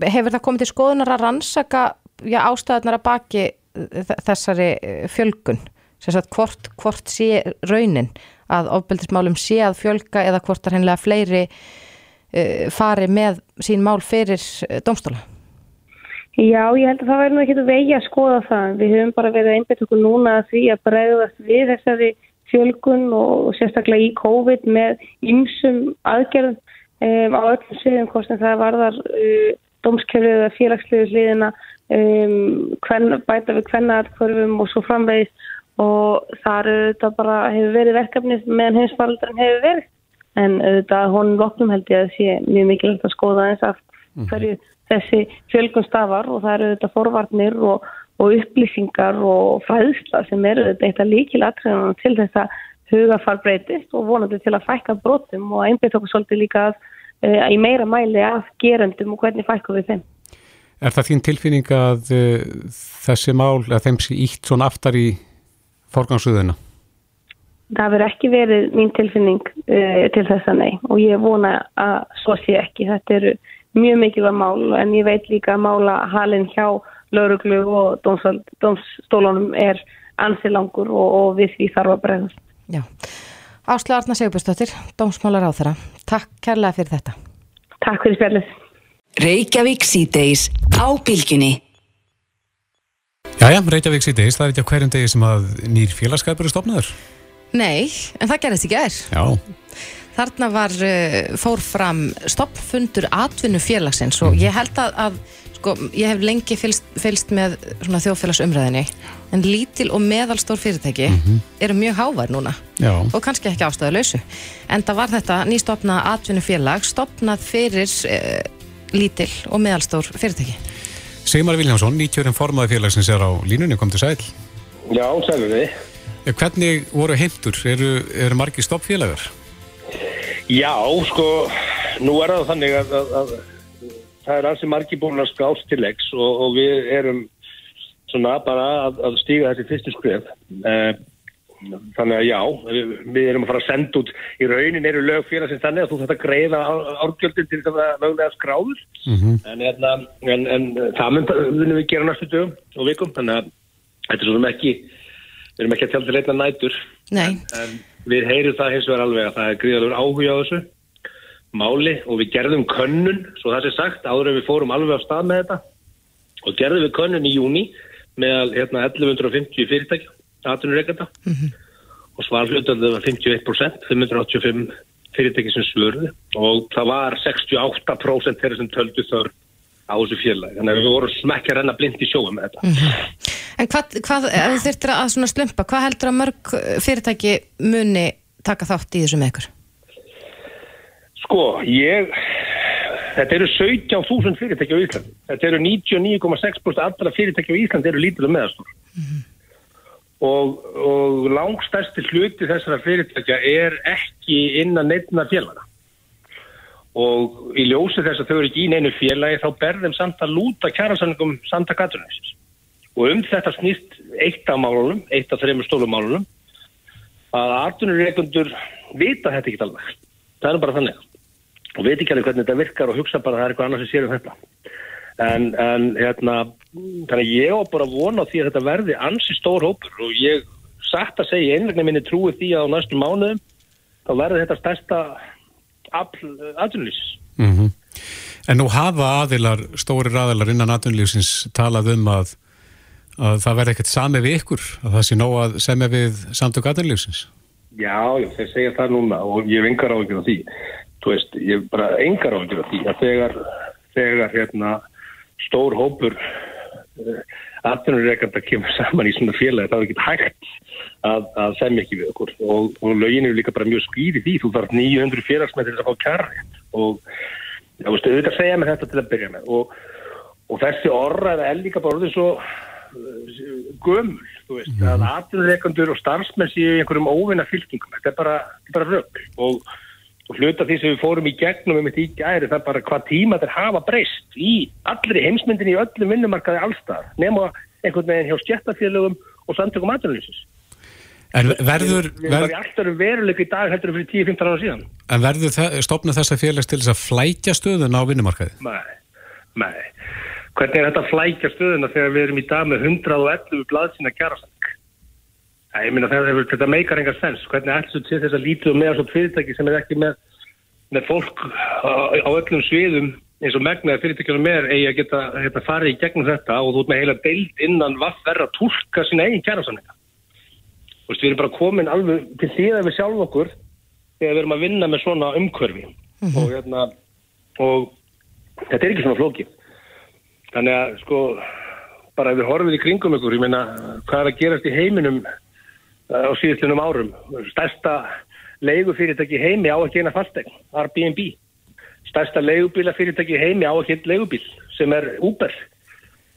hefur það komið til skoðunar að rannsaka já, ástæðunar að baki þessari fjölgun? Sagt, hvort, hvort sé raunin að ofbeldismálum sé að fjölga eða hvort að hennilega fleiri fari með sín mál fyrir uh, domstóla? Já, ég held að það væri nú ekki vegi að skoða það. Við höfum bara verið einbætt okkur núna að því að bregðast við þessari fjölgun og sérstaklega í COVID með ymsum aðgerðum um, á öllum sviðum hvort en það varðar uh, domskjörðu eða félagsliðu sliðina um, hvern, bæta við hvernarkvörfum og svo framvegist og þar auðvitað bara hefur verið verkefnið meðan heimsfaldurinn hefur verið en auðvitað honum loknum held ég að sé mjög mikilvægt að skoða eins af mhm. hverju þessi fjölgun stafar og það eru auðvitað forvarnir og, og upplýsingar og fræðsla sem eru auðvitað eitt að líkilatriðan til þess að hugafar breytist og vonandi til að fækka brotum og einbit okkur svolítið líka að, uh, í meira mæli af gerendum og hvernig fækkum við þeim. Er það þín tilfinning að uh, þessi mál, að þeim sé ítt svona aftar í forgangsuðuna? Það verður ekki verið mín tilfinning uh, til þess að nei og ég vona að svo sé ekki. Þetta eru mjög mikilvæg mál en ég veit líka að mála halin hjá lauruglu og domstólunum er ansilangur og, og við því þarf að bregðast. Já. Áslu Arna Sigurbjörnsdóttir, dómsmálar á þeirra. Takk kærlega fyrir þetta. Takk fyrir spjallið. Reykjavík síðdeis á bylginni. Jæja, Reykjavík síðdeis, það er ekki á hverjum degi sem að nýr félagskapur er stopnaður. Nei, en það gerðist ekki er. Já. Þarna var, uh, fór fram stoppfundur atvinnufélagsins og ég held að, að sko, ég hef lengi fylst, fylst með þjóðfélagsumræðinni en lítil og meðalstór fyrirtæki mm -hmm. eru mjög hávær núna Já. og kannski ekki ástæðu lausu en það var þetta nýstofna atvinnufélag stopnað fyrir uh, lítil og meðalstór fyrirtæki Sigmar Viljámsson, nýtjörinn formaði félagsins er á línunni, kom til sæl Já, sælum við Hvernig voru heimtur? Eru, eru margi stoppfélagar? Já, sko, nú er það þannig að, að, að það er alls margi búin að skást til leiks og, og við erum svona bara að, að stíga þessi fyrstu skrif. Eh, þannig að já, við, við erum að fara að senda út, í raunin eru lög fyrir að þannig að þú þetta greiða árgjöldin til þetta mögulega skráður, mm -hmm. en, hérna, en, en það munum við gera næstu dögum og vikum, þannig að þetta er svona ekki, við erum ekki að tjálta leitna nætur. Nei. En, en Við heyrum það hins vegar alveg að það er gríðalur áhuga á þessu máli og við gerðum könnun, svo það sé sagt, áður en við fórum alveg á stað með þetta og gerðum við könnun í júni með hérna, 1150 fyrirtæki, 18 reynda mm -hmm. og svarflutandið var 51%, 585 fyrirtæki sem svörði og það var 68% þeirra sem töldu þörf á þessu fjölaði. Þannig að við vorum smekkja renna blind í sjóum með þetta. Mm -hmm. En hvað, hvað þurftir að svona slumpa, hvað heldur að mörg fyrirtæki muni taka þátt í þessu með ykkur? Sko, ég, þetta eru 17.000 fyrirtæki á Íslandi. Þetta eru 99,6% allra fyrirtæki á Íslandi eru lítið og meðastór. Mm -hmm. Og, og langstæsti hluti þessara fyrirtækja er ekki innan neittna fjölaða og í ljósi þess að þau eru ekki í neinu félagi þá berðum samt að lúta kjæransanningum samtak aðrunarins og um þetta snýst eitt af málunum, eitt af þreymur stólumálunum að aðrunarreikundur vita þetta ekki alveg það er bara þannig og veit ekki alveg hvernig þetta virkar og hugsa bara að það er eitthvað annars sem sér um þetta en, en hérna þannig ég á bara að vona því að þetta verði ansi stór hópur og ég sagt að segja einlegna minni trúi því að á næstu mánuðum þá verður þetta stærsta aðunlýs. Mm -hmm. En nú hafa aðilar, stórir aðilar innan aðunlýsins talað um að, að það verði ekkert sami við ykkur, að það sé nóg að semja við samtök aðunlýsins. Já, já, þeir segja það núna og ég hef engar áhengjur á því. Þú veist, ég hef bara engar áhengjur á því að þegar, þegar hérna, stór hópur uh, atvinnureikanda kemur saman í svona félagi þá er ekki hægt að, að semja ekki við okkur og, og lögin eru líka bara mjög skýri því þú þarf 900 félagsmættir að fá kærrið og já, veist, auðvitað segja mig þetta til að byrja með og, og þessi orra er líka bara orðið svo gömul, þú veist, mm. að atvinnureikandur og starfsmenn séu í einhverjum óvinna fylkingum, þetta er bara, bara rögg og og hluta því sem við fórum í gegnum um þetta í gæri það er bara hvað tíma þetta hafa breyst í allri heimsmyndin í öllum vinnumarkaði allstað nema einhvern veginn hjá stjættafélögum og samtökum aðröðlýsins En verður Við í alltaf veruleik í dag heldur fyrir 10-15 ára síðan. En verður stopna þessa félags til þess að flækja stöðun á vinnumarkaði? Nei, nei Hvernig er þetta að flækja stöðuna þegar við erum í dag með 111 blaðsina kjærasang Æ, Ég meina þetta, þetta meikar engar sens. Hvernig ætlum til þess að lítið og meðan fyrirtæki sem er ekki með, með fólk á, á öllum sviðum eins og megnaði fyrirtækjunum er eigi að geta, geta farið í gegnum þetta og þú ert með heila deild innan vaffverð að tólka sína eigin veist, við erum bara komin alveg til því að við sjálf okkur þegar við erum að vinna með svona umhverfi og hérna og þetta er ekki svona flókið. Þannig að sko bara ef við horfum í kringum ykkur, ég meina hvað er að gerast í heiminum uh, á síðustunum árum. Stærsta leigufyrirtæki heimi á að gena fastegn, Airbnb. Stærsta leigubílafyrirtæki heimi á að gena leigubíl sem er Uber.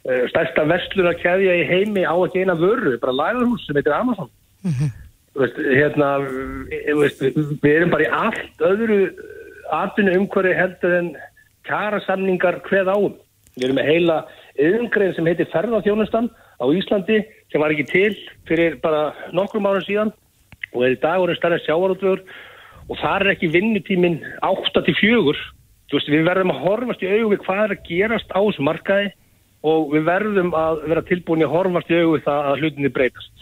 Uh, Stærsta vestlunarkæðja í heimi á að gena vöru, bara lagarhús sem heitir Amazon. Þú Veist, hérna, við, veist, við erum bara í allt öðru atvinnu umhverju heldur en kjarasamningar hveð áum. Við erum með heila yðungrein sem heitir ferðarþjónustan á Íslandi sem var ekki til fyrir bara nokkrum árum síðan og er í dag orðin stærri sjávarútvöður og það er ekki vinnutíminn 8 til 4. Þú veist, við verðum að horfast í augu við hvað er að gerast á þessu markaði og við verðum að vera tilbúin að horfast í augu við það að hlutinni breytast.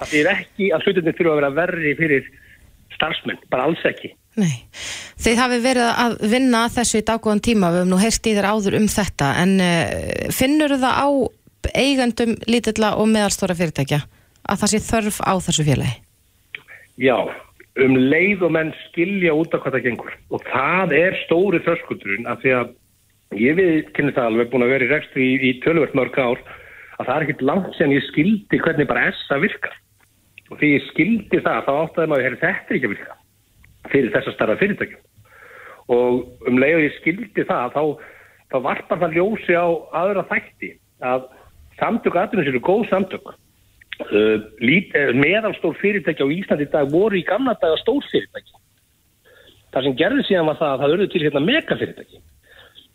Það er ekki að hlutinni þurfa að vera verri fyrir starfsmenn, bara alls ekki. Nei, þið hafi verið að vinna að þessu í daggóðan tíma, við höfum nú heyrst í þér áður um þetta, en uh, finnur það á eigandum lítilla og meðalstóra fyrirtækja að það sé þörf á þessu félagi? Já, um leið og menn skilja út af hvað það gengur. Og það er stóri þörskuldurinn af því að ég við kynni það alveg búin að vera í rekstri í, í tölvöld mörg ár að það er ekkit langt sem ég skildi hvernig bara essa virkar. Og því ég skildi það þá áttaði maður að þetta er ekki að virka fyrir þessa starra fyrirtækjum og um leið og ég skildi það þá, þá varpar það ljósi á aðra þætti að samtök aðrunum sér góð samtök. Uh, lít, uh, meðalstór fyrirtæki á Íslandi í dag voru í gamla daga stór fyrirtæki. Það sem gerði síðan var það að það örðu til hérna megafyrirtæki.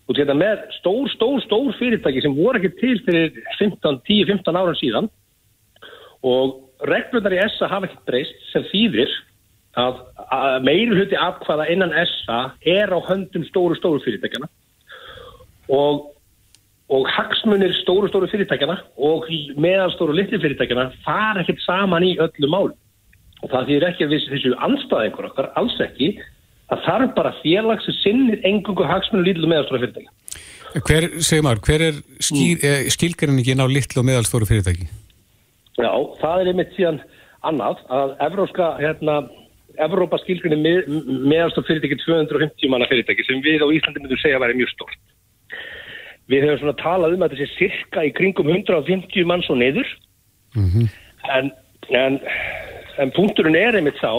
Og þetta með stór, stór, stór fyrirtæki sem voru ekki til fyrir 15, 10-15 ára síðan. Og reglurnar í ESA hafa ekki breyst sem þýðir að, að meiri hluti afkvaða innan ESA er á höndum stóru, stóru fyrirtækjana og, og hagsmunir stóru, stóru fyrirtækjana og meðalstóru litli fyrirtækjana fara ekkert saman í öllu mál og það þýðir ekki að þessu anstæða einhver okkar, alls ekki það þarf bara félag sem sinnir engungu hagsmunir litlu meðalstóru fyrirtækja Hver, segir maður, hver er skýr, mm. skilgarinningin á litlu og meðalstóru fyrirtæki? Já, það er einmitt síðan annað að evróska, hérna, Evrópa skilgrinni með, meðalstór fyrirtæki 250 manna fyrirtæki sem við á Íslandi myndum segja að vera mjög stórt. Við höfum svona talað um að þetta sé cirka í kringum 150 manns og neður Mm -hmm. en, en, en punkturinn er einmitt sá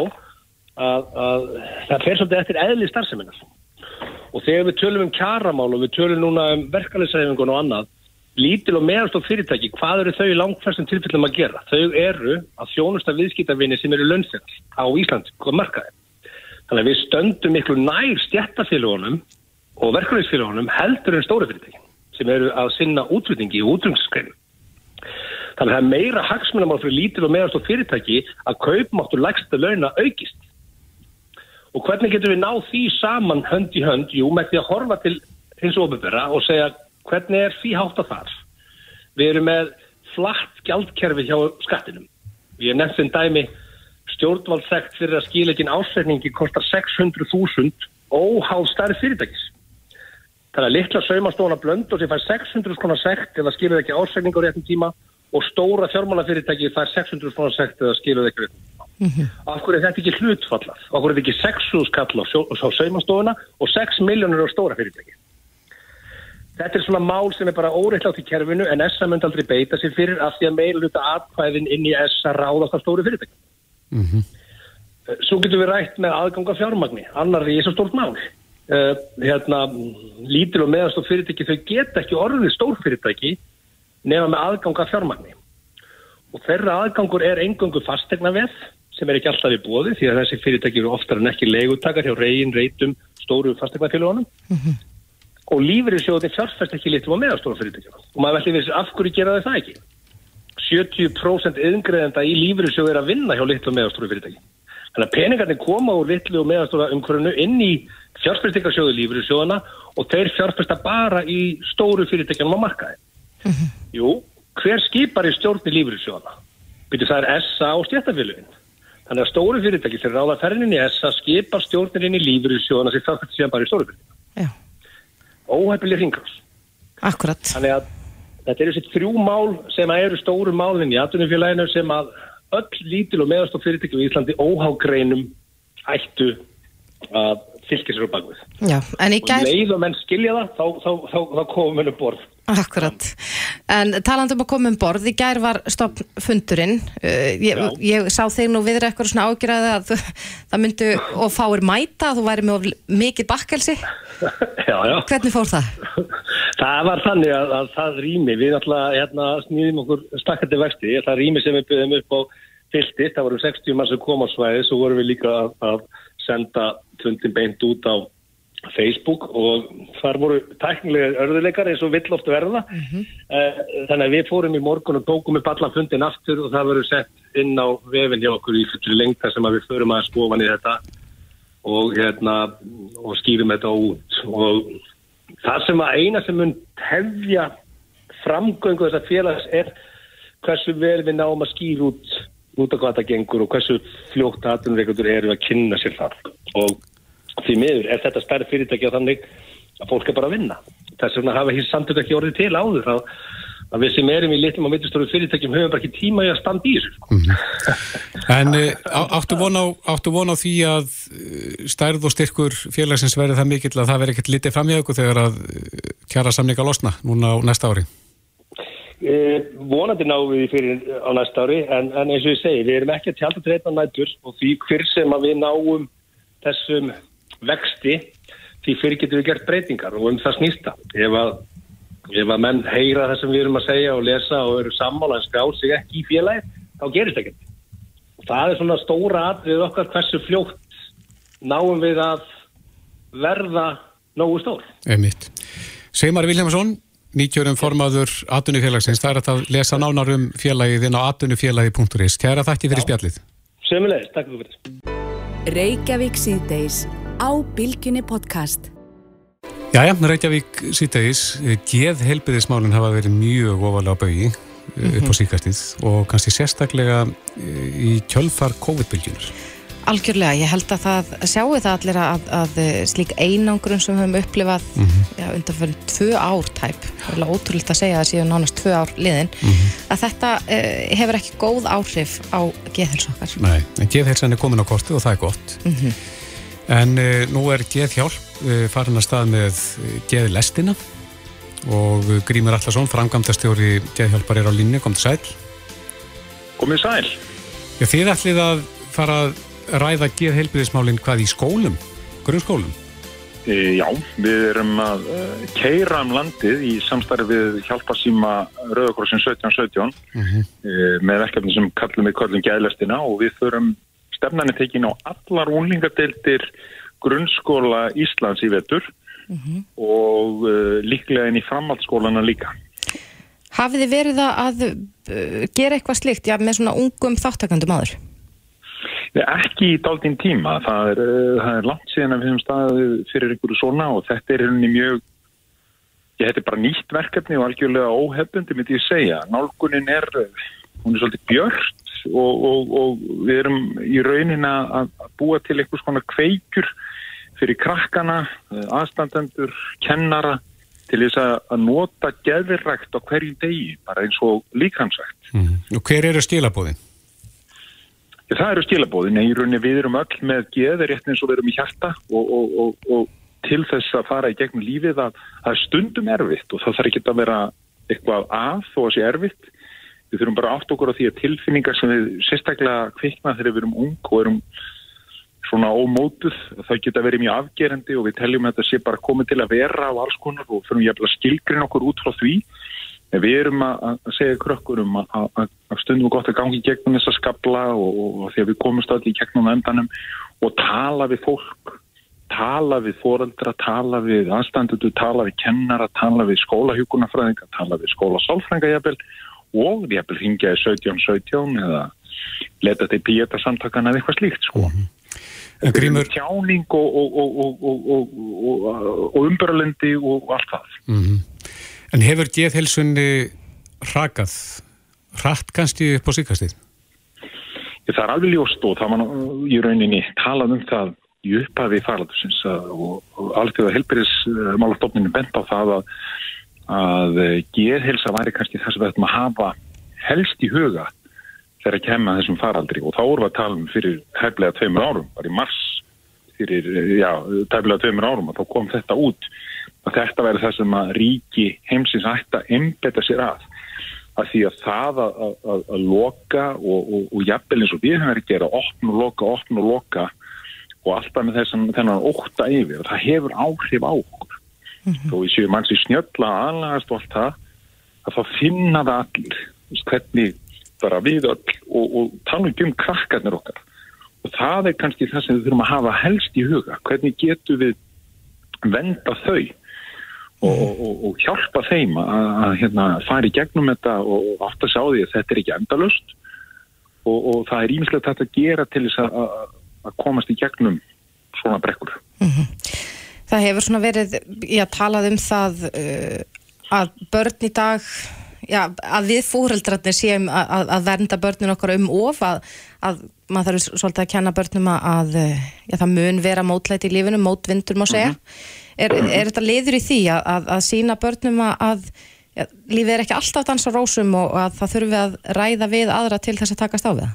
að, að það fer svolítið eftir eðli starfseminar og þegar við tölum um kjaramál og við tölum núna um verkefnisæfingun og annað lítil og meðalstof fyrirtæki, hvað eru þau í langfærstum tilfellum að gera? Þau eru að þjónusta viðskiptavinni sem eru lönnfell á Ísland, hvað markaði. Þannig að við stöndum miklu nær stjættafélagunum og verkefnisfélagunum heldur en stóra fyrirtæki sem eru að sinna útflutningi og útrungsskreinu. Þannig að það er meira hagsmunamál fyrir lítil og meðalstof fyrirtæki að kaupmáttur lægsta launa aukist. Og hvernig getum við náð því saman hönd í hönd, jú, með því að horfa til hins og hvernig er því hátt að þar? Við erum með flatt gjaldkerfi hjá skattinum. Ég er nefnt sem dæmi stjórnvaldsekt fyrir að skila ekki ásækningi kostar 600.000 óháð stærri fyrirtækis. Þannig að litla saumastóna blönd og sem fær 600 konar sekt eða skilur ekki ásækning á réttum tíma og stóra fjármálafyrirtæki fær 600 konar sekt eða skilur ekki réttum tíma. Af hverju er þetta ekki hlutfallað? Af hverju er þetta ekki 6 skall á, á saumastofuna og 6 miljónur á stóra fyrirtæki? Þetta er svona mál sem er bara óreittlátt í kerfinu en ESA myndi aldrei beita sér fyrir af því að meiluluta atkvæðin inn í ESA ráðast á stóru fyrirtæki. Mm Svo getum við rætt með aðganga fjármagni, annar er svo stórt mál. Uh, hérna, lítil og meðastof fyrirtæki, þau geta ekki orðið stór fyrirtæki nema með aðganga fjármagni. Og þeirra aðgangur er engangu fastegna veð sem er ekki alltaf í bóði því að þessi fyrirtæki eru oftar en ekki leigutakar hjá reygin, reytum, stóru fastegnafélagunum og lífriðsjóðin fjárfæst ekki litum á meðastóra fyrirtækjum. Og maður veldi við af hverju gera það ekki? 70% yðngreðenda í lífriðsjóð er að vinna hjá litum og meðastóra fyrirtæki. Þannig að peningarnir koma úr litlu og meðastóra umhverfunu inn í fjárfæstingarsjóðu lífriðsjóðana og þeir fjárfæsta bara í stóru fyrirtækjum á markaði. Jú, hver skipar í stjórni lífriðsjóðana? byrju það er SA og stjættafélugin. Þannig að stóru fyrirtæki þegar ráða ferðin í SA skipar stjórnirinn í lífur í sjóðan Óhæpileg hringrás. Akkurat. Þannig að þetta eru þessi þrjú mál sem eru stóru málinn í atvinnufélaginu sem að öll lítil og meðastof fyrirtæki í Íslandi óhágreinum ættu að fylgja sér á bakvið. Já, en í Og gær... leið og menn skilja það, þá, þá, þá, þá komum við um borð. Akkurat. En talandum að koma um borð, í gær var stopn fundurinn. Uh, ég, ég sá þig nú viðra eitthvað svona ágjörði að þú- það myndu og fáir mæta að þú væri með mikið bakkelsi. já, já. Hvernig fór það? Það var þannig að, að það rými, við náttúrulega hérna, snýðum okkur stakkandi vexti, það rými sem við byggðum upp á fyltist, það voru 60 mann sem kom á svæði, svo vorum við líka að, að senda fundin beint út á Facebook og þar voru tæknilega örðuleikar eins og vill oft verða. Eh, Þannig að við fórum í morgun og tókum upp allan fundin aftur og það verður sett inn á vefin hjá okkur í fyrir lengta sem að við förum að skofa í þetta og, hérna, og skýrum þetta út. Og það sem að eina sem mun tefja framgöngu þessar félags er hversu vel við náum að skýra út út af hvað það gengur og hversu fljótt aðunreikundur eru að kynna sér það. Og því miður er þetta stærri fyrirtæki á þannig að fólk er bara að vinna þess vegna hafa hér samtök ekki orðið til áður að, að við sem erum í litlum og mittustóru fyrirtækjum höfum bara ekki tíma í að standa í þessu sko. En uh, á- áttu von, á, áttu von á því að uh, stærð og styrkur félagsins verði það mikill að það verði ekkert litið fram í ykkur þegar að uh, kjara samninga losna núna á næsta ári? Eh, vonandi náum við fyrir á næsta ári en, en eins og ég segi, við erum ekki að tjálta treyta nætur og því hver sem að við náum þessum vexti því fyrir getum við gert breytingar og um það snýsta ef að, ef að menn heyra það sem við erum að segja og lesa og eru sammála en skrá sig ekki í félagi þá gerist ekkert og það er svona stóra atrið okkar hversu fljótt náum við að verða nógu stór Einmitt. Seymar Viljámsson, 90 um formaður atvinnufélagsins, það er að lesa nánar um félagið inn á atvinnufélagi.is. Kæra þakki fyrir spjallið. Sömulegis, takk fyrir þetta Reykjavík síðdeis á Bilginni podcast. Jæja, Reykjavík síðdegis, geð helbiðismálinn hafa verið mjög ofalega á baugi upp á síkastið og kannski sérstaklega eh, í kjölfar COVID-bylgjunar. Algjörlega, ég held að það sjáu það allir að, að slík einangrun sem við höfum upplifað mm -hmm. já, undanfyrir tvö ár tæp, það er ótrúlega að segja að séu nánast tvö ár liðin, að þetta uh, hefur ekki góð áhrif á geðhels okkar. Nei, en geðhelsan er komin á kortið og það er gott. En uh, nú er geðhjálp uh, farin að stað með uh, geðlestina og Grímur Allarsson, framkvæmdastjóri geðhjálpar er á línni, kom til sæl. Komið sæl. Já, þið ætlið að fara að ræða geðhelbiðismálinn hvað í skólum, grunnskólum. E, já, við erum að uh, keira um landið í samstarfi við hjálparsýma Rauðakrossin 1717 Mhm. e, með verkefni sem kallum við kallum gæðlestina og við þurfum stefnani tekin á allar unlingadeildir grunnskóla Íslands í vetur og uh, líklega inn í framhaldsskólana líka. Hafið þið verið að, uh, gera eitthvað slíkt, já, með svona ungum þáttakandum aður? Ekki í daldinn tíma, það er, uh, það er langt síðan að við höfum staðið fyrir einhverju svona og þetta er henni mjög, ég er bara nýtt verkefni og algjörlega óhefbundi myndi ég segja. Nálgunin er, hún er svolítið björt og, og, og við erum í raunin að búa til eitthvað svona kveikjur fyrir krakkana, uh, aðstandendur, kennara til þess að nota geðvirrækt á hverjum degi, bara eins og líkamsvægt. Mm. Og hver eru skilabóðin? Já, það eru skilabóðin, í rauninni við erum öll með geði rétt eins og við erum í hjarta og, og, og, og til þess að fara í gegnum lífið að það er stundum erfitt og það þarf ekki að vera eitthvað að þó að sé erfitt. Við þurfum bara átt okkur á því að tilfinningar sem við sérstaklega kvikna þegar við erum ung og erum svona ómótuð, það geta verið mjög afgerandi og við teljum að þetta sé bara komið til að vera á alls konar og þurfum að skilgrin okkur út frá því. En við erum að, segja krökkurum að, stundum gott að gangi gegnum þessa skabla og, og, því að við komumst allir gegnum endanum og tala við fólk, tala við foreldra, tala við aðstandutu, tala við kennara, tala við skólahjúkunarfræðinga, tala við skólasálfrænga jafnvel og jafnvel hingja í 1717 eða leta til píeta samtakana eða eitthvað slíkt sko. En Grímur, Tjáning og, og, og, og, og umbörlendi og allt það. mm en hefur geðhelsunni rakað hratt kannski upp á síkastið? Það er alveg ljóst og það var nú í rauninni talað um það í upphafi faraldusins að- og, og alþjóða helbyrðismálastofninu bent á það að, að geðhelsa væri kannski það sem við ættum að hafa helst í huga þegar að kemma þessum faraldri. Og þá vorum við að tala um fyrir tæflega tveimur árum, bara í mars fyrir, já, tæflega tveimur árum og þá kom þetta út að þetta væri það sem að ríki heimsins ætti að embeta sér að. Að því að það að, að, að, að loka og, og, og jafnvel eins og við höfum verið að gera opn og loka, opn og loka og alltaf með þessan þennan ótta yfir og það hefur áhrif á okkur þó við séum manns í snjölla aðlagast og allt það að þá finna það allir. Hvernig bara við öll og, og tala um krakkarnir okkar. Og það er kannski það sem við þurfum að hafa helst í huga. Hvernig getum við venda þau og, og, og hjálpa þeim að, hérna, fara í gegnum þetta og, að sjá því að þetta er ekki endalust og, það er ímislegt þetta að gera til þess að, komast í gegnum svona brekkur. Það hefur svona verið, já, talað um það uh, að börn í dag, já, að við fóreldrarnir séum að, að- að vernda börnin okkar um of, að, að maður þarf svolítið að kenna börnum að, að já, það mun vera mótlæti í lífinu, mótvindur má segja. Er, er þetta liður í því að, sína börnum að, að já, lífið er ekki alltaf dans á rósum og að það þurfi að ræða við aðra til þess að takast á við það?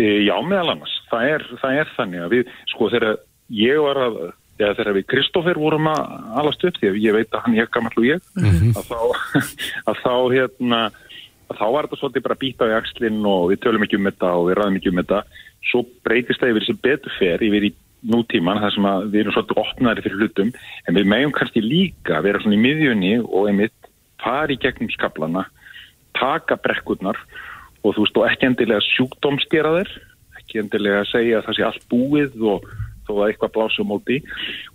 E, Já, meðal annars. Það er, það er þannig að við, sko, þegar ég var að, eða þegar við Kristófer vorum að alast upp, því að ég veit að hann er gammal og ég, að þá, að þá, hérna, að þá var þetta svolítið bara býta á í axlinn og við tölum ekki um þetta og við ræðum ekki um þetta. Svo breytist það yfir sem betur fer yfir í nútíman, þar sem að við erum svolítið opnaðri fyrir hlutum, en við meðum kannski líka vera svona í miðjunni og einmitt fara í gegnum skaplana, taka brekkurnar og þú veist, og ekki endilega sjúkdómsgera þeir, ekki endilega segja að það sé allt búið og þó að eitthvað blása á móti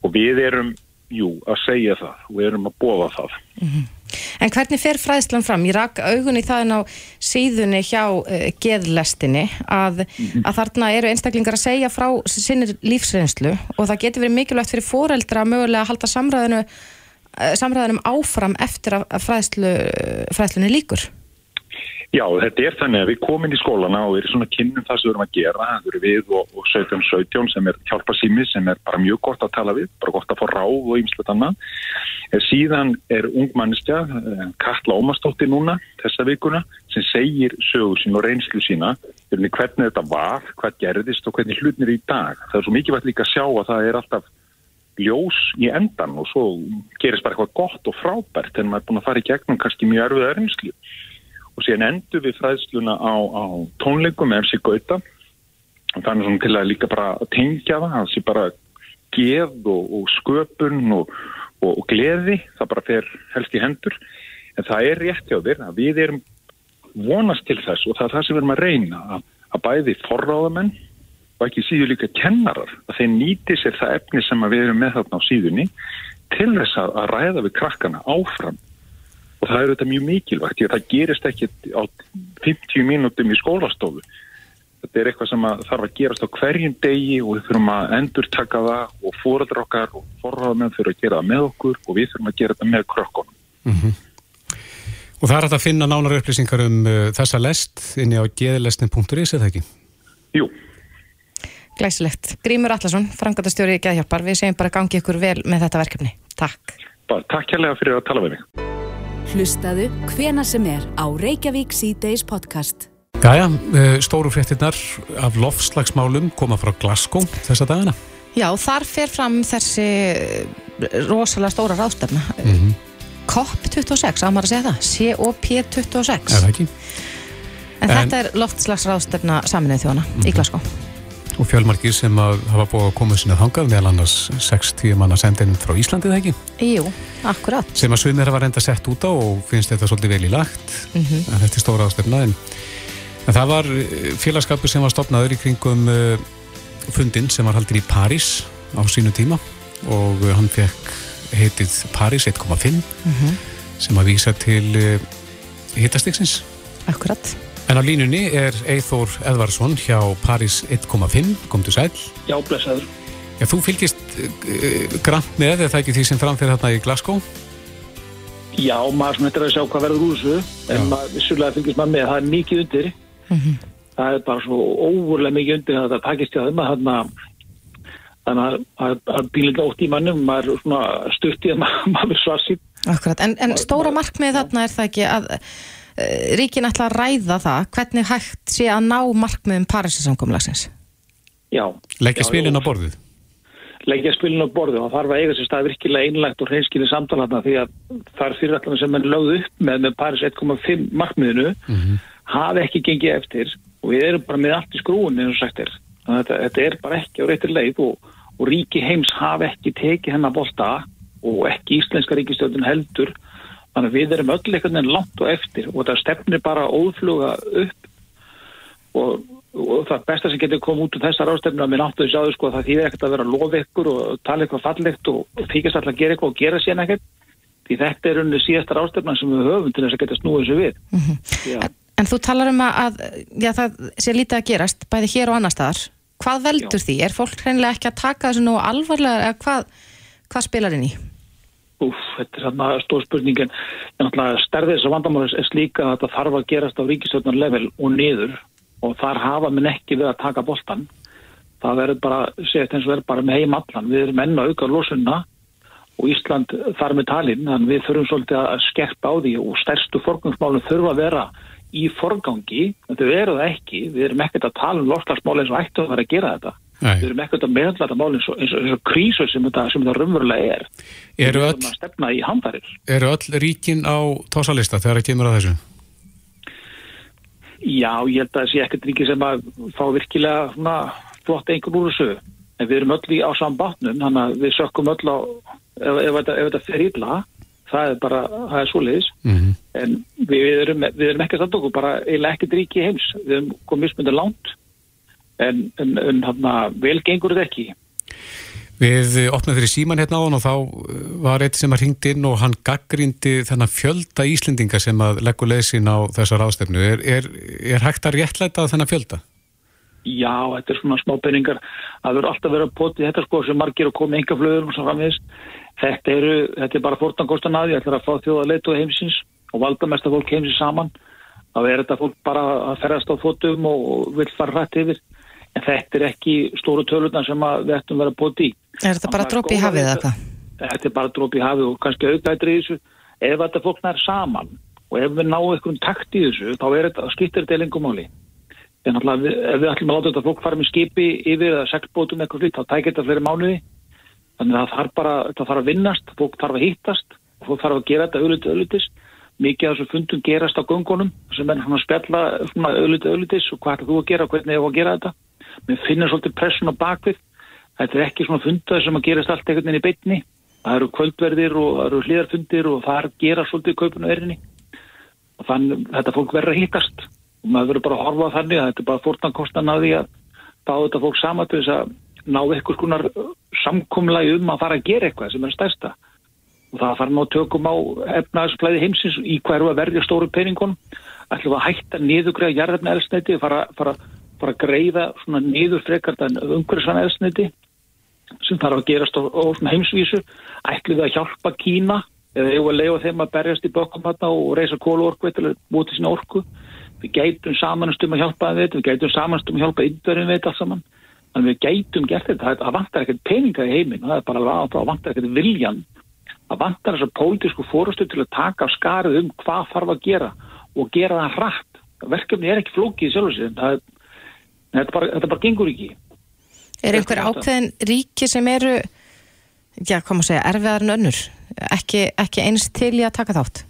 og við erum, jú, að segja það og við erum að bóða það. En hvernig fer fræðslan fram? Ég rak augun í það en á síðunni hjá uh, geðlestinni að, að þarna eru einstaklingar að segja frá sinni lífsreynslu og það getur verið mikilvægt fyrir foreldra að mögulega halda samræðinu, uh, samræðinum áfram eftir að, að fræðslu, fræðslunni líkur. Já, þetta er þannig að við komum inn í skólana og erum svona kynnum það sem við erum að gera, það eru við og, og 17-17 sem er hjálparsými sem er bara mjög gott að tala við, bara gott að fá ráð og ýmslega annað. Eh, Síðan er ungmannistja, Katla Ómarsdóttir núna, þessa vikuna, sem segir sögur sín og reynslu sína, hvernig þetta var, hvað gerðist og hvernig hlutnir í dag. Það er svo mikilvægt líka að sjá að það er alltaf ljós í endan og svo gerist bara eitthvað gott og frábært en maður er búin að fara í gegnum kannski mjög erfið og síðan endur við fræðsluna á, á tónleikum með MC Gauta. Er svona til að líka bara tengja það, það sé bara geð og, og sköpun og, og, og gleði, það bara fer helst í hendur, en það er rétt hjá þér að við erum vonast til þess og það er það sem við erum að reyna að, að bæði forráðamenn og ekki síður líka kennarar að þeir nýti sér það efni sem við erum með þarna á síðunni til þess að ræða við krakkana áfram og það er þetta mjög mikilvægt því að það gerist ekki á 50 mínútum í skólastofu þetta er eitthvað sem að þarf að gerast á hverjum degi og við þurfum að endur taka það og fóræðra okkar og forráðamenn þurfum að gera það með okkur og við þurfum að gera þetta með krökkunum Og það er að finna nánar upplýsingar um uh, þessa lest inni á geðlestin.is eða ekki? Jú, Glæsilegt. Grímur Allarsson, frangatastjóri í Geðhjálpar, við segjum bara gangi ykkur vel með þetta verkefni. Takk. bara takk kærlega fyrir að tala við mig Hlustaðu hvena sem er á Reykjavík C-Days podcast. Jæja, uh, stóru fréttinnar af lofslagsmálum koma frá Glasgow þessa dagana. Já, þar fer fram þessi eh, rosalega stóra ráðstefna. Mhm. COP26, á maður að segja það? COP26. Er það ekki? En, En- þetta er loftslagsráðstefna saminnið þjóna í Glasgow. Og fjölmarkir sem hafa búið að koma sinna þangað meðal annars 60 manna sendinum frá Íslandi eða ekki? Jú, akkurat. Sem að sumir hafa reynda sett út á og finnst þetta svolítið vel í lagt. Mhm. En þetta er stóra ástefna. En, en það var eh, félagskapur sem var stopnaður í kringum uh, fundin sem var haldin í París á sínu tíma og uh, hann fekk heitið París 1,5 Mhm. sem að vísa til uh, hittastiksins. Akkurat. En á línunni er Eithór Edvarsson hjá París 1,5, komdu sæl. Já, blessaður. Já, þú fylgist uh, grant með, er það ekki því sem framfyrir þarna í Glasgow? Já, maður svona eftir að sjá hvað verður úr þessu, en maður vissulega fylgist maður með, það er mikið undir. það er bara svo óvurlega mikið undir að það takist hjá þeim að þarna þannig að, að, að bílinn ótt í mannum maður er svona stutt í að maður, maður svarsýtt Akkurat, en, en stóra markmið þarna er það ekki að ríkin ætla að ræða það hvernig hægt sé að ná markmiðum Parísasamkomlagsins Já. Leggja spilin á borðið. leggja spilin á borðu og þarf að eiga sér stað virkilega einlægt og hreinskilið samtalatna því að það er fyrirallan sem er lögð upp með, með Paris 1,5 markmiðinu hafi ekki gengið eftir og við erum bara með allt í skrúin eins og sagt er. Þetta, þetta er bara ekki á réttir leið og, og ríki heims hafi ekki tekið hennar bolta og ekki íslenska ríkistjóðin heldur þannig að við erum öll einhvern veginn langt og eftir og þetta stefnir bara óðfluga upp og, og það besta sem getur komið út úr þessar ástefnu að minn áttu þess aður sko að það þýðir ekkert að vera ykkur og tala eitthvað fallegt og, þykast alltaf að gera eitthvað og gera síðan ekkert því þetta er unni síðastar ástefna sem við höfum til þess að geta snúið þessu við Já. en, en þú talar um að, já, það sé lítið að gerast bæði hér og annar staðar hvað veldur því? Er fólk hreinlega ekki að taka þessu nú alvarlega eða hvað, hvað spilar inn í? Úf, þetta er þarna stór spurningin en náttúrulega stærðið þess að vandamális er slíka að þetta þarf að gerast á ríkistjórnar level og niður. Og þar hafa minn ekki við að taka boltan það verður bara, segist eins og verður bara með heim allan, við erum enn að auka losunna og Ísland þar með talinn þannig við þurfum svolítið að skerpa á því og stærstu forgangsmálum þurfa að vera í forgangi, en þau eru það ekki. Við erum ekkert að tala um loftlagsmál eins og ættu að vera að gera þetta Nei. við erum ekkert að meðla þetta mál eins og, eins og, eins og krísu sem þetta, sem þetta raunverulega er Eru öll, að stefna í handarir eru öll ríkin á tósalista þegar það kemur að þessu? Já, ég held að það sé ekkert ríki sem að fá virkilega svona, flott einhvern úr þessu. En við erum öll í á sambátnum, þannig að við sökkum öll á, ef, ef, ef þetta fer illa, það er bara, það er svoleiðis. Mm En við, við, erum, við erum ekki að okkur, bara eiginlega ekkert ríki heims. Við erum komið mismundir langt, en, en, en hann vel gengur þetta ekki. Við opnaðum fyrir síman hérna á hann og þá uh, var eitt sem að ringt inn og hann gaggrindi þennan fjölda Íslendinga sem að leggur leysin á þessar ástefnu. Er, er, er hægt að réttlæta þennan fjölda? Já, þetta er svona smá peningar það verður alltaf verið að poti þetta sko sem margir að koma enga flöður og svo framvegist þetta, þetta er bara fórtangostan að því ætlar að fá þjóða leitu heimsins og valda mesta fólk heimsins saman þá er þetta fólk bara að ferðast á fótum og vil fara rætt yfir en þetta er ekki stóru tölunar sem við ættum að poti í. Er þetta bara drópi í hafið eða hvað? Þetta er bara drópi í hafið og kannski auðvitað í þessu. Ef þetta fólk nær saman og ef við náum einhvern takt í þessu þá er þetta, skiptir þetta lengumáli en náttúrulega við, ef við ætlum að láta þetta fólk fara með skipi yfir eða seglbótum eitthvað flytt, þá tækir þetta fleiri mánuði. Þannig að það þarf bara, það þarf að vinnast fólk þarf að hittast, fólk þarf að gera þetta auðvitað auðvitis, mikið af þessu fundum gerast á göngunum sem er svona að spjalla auðvitað auðvitis og hvað ætlar þú að gera hvernig ég á að gera þetta mér finnir svolítið pressun á bakvið. Þetta er ekki svona fundað sem að gerast allt einhvern veginn í beitni það eru kvöldverðir og það eru hlýðarfundir og það er að gera svolítið kaupinu verðinni og þannig þetta fólk verður að hittast. Og maður verður bara að horfa á þannig að þetta er bara fórtankostan að því að fá þetta fólk saman til þess að ná eitthvað skonar samkomlagi um að fara að gera eitthvað sem er stærsta. Og það fara ná tökum á efnaðsflæði heimsins í hverju að verja stóru peningunum. Ætlum að hætta niðugræða jarðarna elsneti fara, fara, fara að greiða svona niður frekart en umhverfisvan elsneti sem þarf að gerast á, á svona heimsvísu. Ætlum við að hjálpa Kína eða eigum að leiða þeim að berjast í bökkum þarna og reysa kóluorku að búti sína orku? Við gætum samanast um að hjálpa þetta, við gætum samanast um að hjálpa indverðin við þetta allt saman. Þannig við gætum gert þetta, það vantar ekkert peninga í heiminn, það er bara alveg það vantar ekkert viljan það vantar þessar pólitísku fórustu til að taka skarið um hvað þarf að gera og gera það hratt. Verkefni er ekki flókið í sjálf sér það er, þetta, bara, þetta bara gengur ekki. Er einhver ákveðin ríki sem eru, já, hvað maður segja, erfiðar en önnur, ekki, ekki eins til í að taka þátt?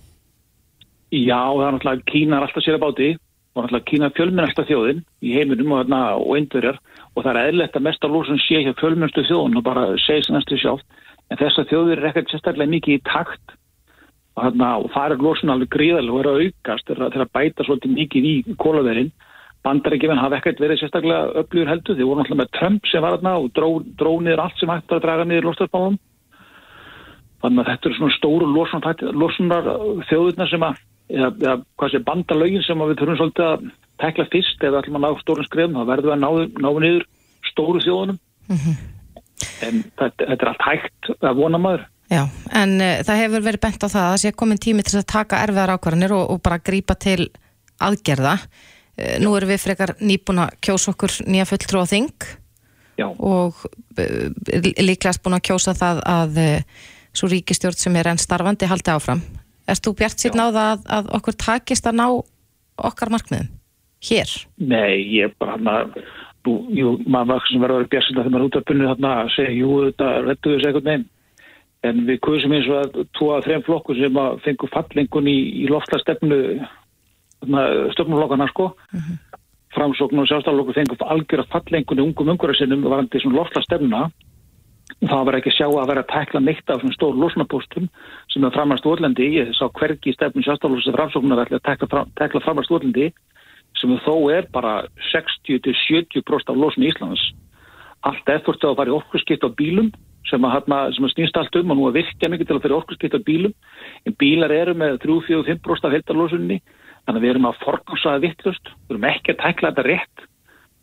Já, það er náttúrulega Kína er alltaf sér að báti og náttúrulega Kína er fjölmennasta þjóðin í heiminum og, og indverjar og það er eðlert að mesta lúsin sé hjá fjölmennastu þjóðin og bara segja sem næstu sjálf en þess að þjóðir er ekkert sérstaklega mikið í takt og, og það er lúsin alveg gríðal og er að aukast til að bæta svolítið mikið í kólaverinn bandarækjuminn hafa ekkert verið sérstaklega öflugur heldur, þeir voru náttúrulega með Trump sem var þarna og dró, dró niður allt sem hægt að draga niður lostarspáðum þannig að þetta eru svona stóru losunar þjóðurna sem að eða, eða hvað sé bandalögin sem við þurfum svolítið að tekla fyrst eða ætlum að ná stórun skrefn þá verðum við að ná, ná niður stóru þjóðunum. En þetta, þetta er allt hægt að vona maður. Já, en uh, það hefur verið bent á það að það sé komin tími til að taka erfiðar ákvarðanir og, og bara grípa til aðgerða. Eh, Nú erum við frekar nýbúin að kjósa okkur nýja fulltrú á þing Já. og eh, líklegast búin að kjósa það að svo ríkistjórn sem er enn starfandi haldi áfram. Erst þú bjart á það að, að okkur takist að ná okkar markmiðum hér? Nei, ég er bara hann jú, maður var sem verður að vera björnsind að þegar maður út af bunni þarna að segja, jú, þetta rettu þessu eitthvað neinn. En við kuðsum eins og að tvo að þrejum flokkur sem að fengu fallengun í, í loftslagstefnu stjórnumflokkana, sko. Framsókn og sjálfstaflokkur fengu algjör að fallengun í ungum umhverjarsinnum varandi svona loftslagstefna. Það var ekki sjá að vera að tekla neitt af svona stór losnapóstum sem er framast úrlendi. Ég sá hvergi í stefnu sjálfstaflokkur sem framsóknar ætla að tekla, tekla framast úrlendi sem þó er bara 60-70% af losun í Íslands. Allt eftir að fara í orkurskipt á bílum sem að, hana, sem að snýst allt um og nú að virkja mikið til að fyrir orkurskipt á bílum en bílar eru með 3-4-5% af heldarlosunni þannig að við erum að forgansaða vittlust, við erum ekki að tekla þetta rétt.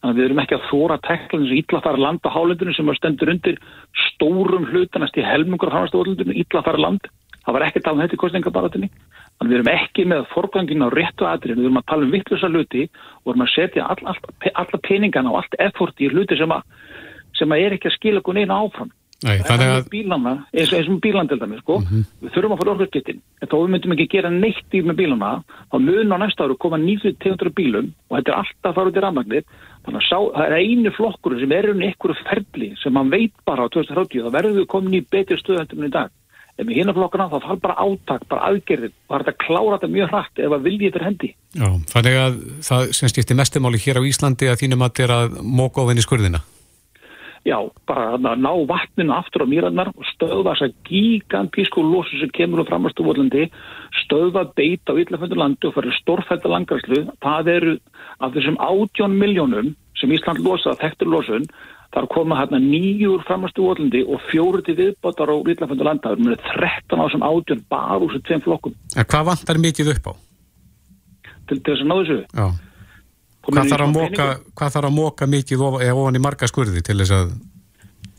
Þannig að við erum ekki að þóra að tekla að fara land á hálendinu sem stendur undir stórum hlutanast í helmungur á að fara land. Það var ekki að tala um þetta í kostningabaratinni þannig að við erum ekki með forgangin á réttu aðrið, við erum að tala um vittlusa hluti og erum að setja all, all, alla peningana og allt effort í hluti sem að, sem að er ekki að skila okkur neina áfram Nei, þannig að bílana, eins og, eins og bílandildami sko. við þurfum að fara orðurskiptin en þá við myndum ekki gera neitt í með bílana þá mun á næsta áru koma 900 bílum og þetta er alltaf að fara út í rafmagnir þannig að sá, það er einu flokkur sem er um einhverju ferli sem man veit bara á 2030 þá verður við komin í betri stöðhættum en í dag. En með hérna flokkuna þá fara bara átak bara aðgerðin það er að klára þetta mjög hratt ef að viljið fyrir hendi. Já, þannig að það sem skiptir mestumáli hér á Íslandi að þínum að Já, bara að ná vatninu aftur á mýrannar og stöðva þess að gigantísku losu sem kemur á framastu volandi, stöðva beit á yllaföndu landi og fyrir stórfælda langarslu. Það eru af þessum 18 miljónum sem Ísland losa, þekktur losun, þar koma hérna nýjur framastu volandi og fjóru til viðbótar á yllaföndu landi. Það eru 13 á þessum 18 bara úr þessum tveim flokkum. En hvað vantar mikið upp á? Til, til þess að ná þessu? Já. Hvað þarf, móka, hvað þarf að móka mikið ofan í marga skurði til þess að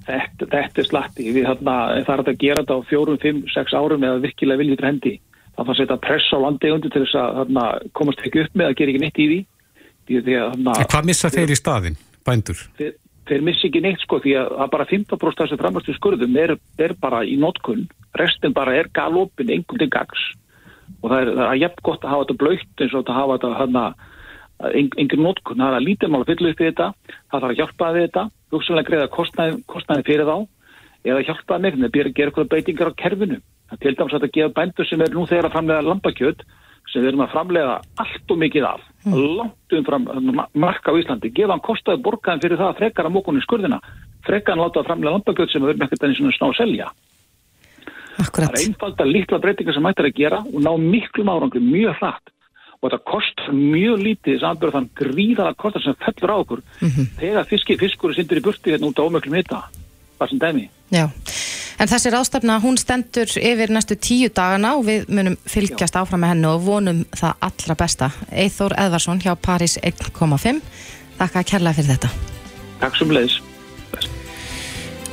Þetta, þetta er slatti, við þarna, er að gera þetta á fjórum, fimm, sex árum eða virkilega viljið til hendi. Það fann að setja press á landegundu til þess að þarna, komast ekki upp með að gera ekki neitt í því. því, því að, þarna, Hvað missa þeir í staðin, bændur? Þeir, þeir missa ekki neitt sko því að, að bara 15% þessu framastu skurðum er, er bara í notkunn, restin bara er galopin, engum til gags og það er, það er jæft gott að hafa þetta blöytt eins og að hafa þetta þarna engin nótkunn, það er að lítið mál að fylla upp við þetta, það þarf að hjálpa við þetta hugsanlega greiða kostnæði, kostnæði fyrir þá eða hjálpa með þetta, að gera eitthvað beitingar á kerfinu, það til dæmis að gefa bændur sem er nú þegar að framlega lambakjöt sem við erum að framlega allt og mikið af mm. langt umfram marka á Íslandi, gefa hann kostnæði borgaðin fyrir það að frekar að mókunni skurðina frekar hann láta að framlega lambakjöt sem við erum Akkurat. Það er einfalda litla breytingar sem mættar að gera og ná miklum árangri mjög hratt og þetta kostar mjög lítið samanbörð þann gríðaða kostar sem fellur á okkur. Mm -hmm. þegar fiski, fiskur er sindur í burti hérna út á ómöklum hitta bara sem dæmi. Já, en þessi ráðstafna hún stendur yfir næstu tíu dagana og við munum fylgjast áfram með hennu og vonum það allra besta. Eithór Edvarsson hjá Paris 1.5 Þakka að kærlega fyrir þetta. Takk sem leiðis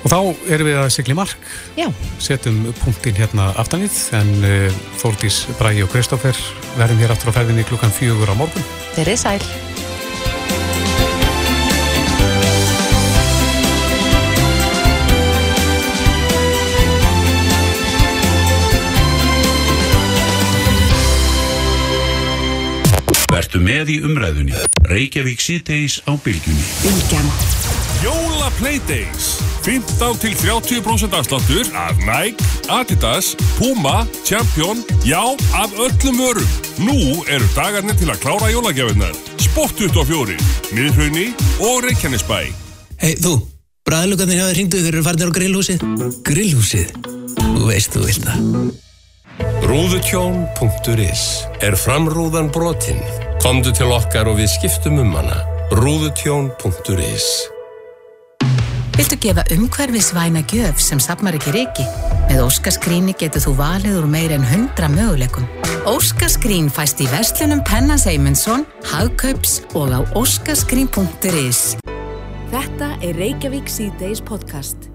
Og þá erum við að sigli mark, Já. setjum punktinn hérna aftanið, en uh, Þórdís, Bræi og Kristófer verðum hér aftur á ferðinni klukkan fjögur á morgun. Verið sæl. Vertu með í umræðunni. Reykjavík síðdeis á bylgjunni. Bylgjan. Jóla Playdays 15 til 30% afsláttur af Nike, Adidas, Puma, Champion já, af öllum vörum. Nú eru dagarnir til að klára jólagjafinnar Sport 24, Miðhraunni og Reykjanesbæ. Hei þú, bræðlugarnir hjá þér ringdu ykkur eru farinir á grillhúsið. Grillhúsið, þú veist þú vilt það. Rúðutjón.is er framrúðan brotinn Komdu til okkar og við skiptum um hana. Rúðutjón.is Viltu gefa umhverfisvæna gjöf sem sapnar ekki reiki? Með Óskarsgríni getur þú valið úr meir en 100 möguleikum. Óskarsgrín fæst í verslunum Penna Seymundsson, Hagkaups og á óskarsgrín.is. Þetta er Reykjavík C-Days podcast.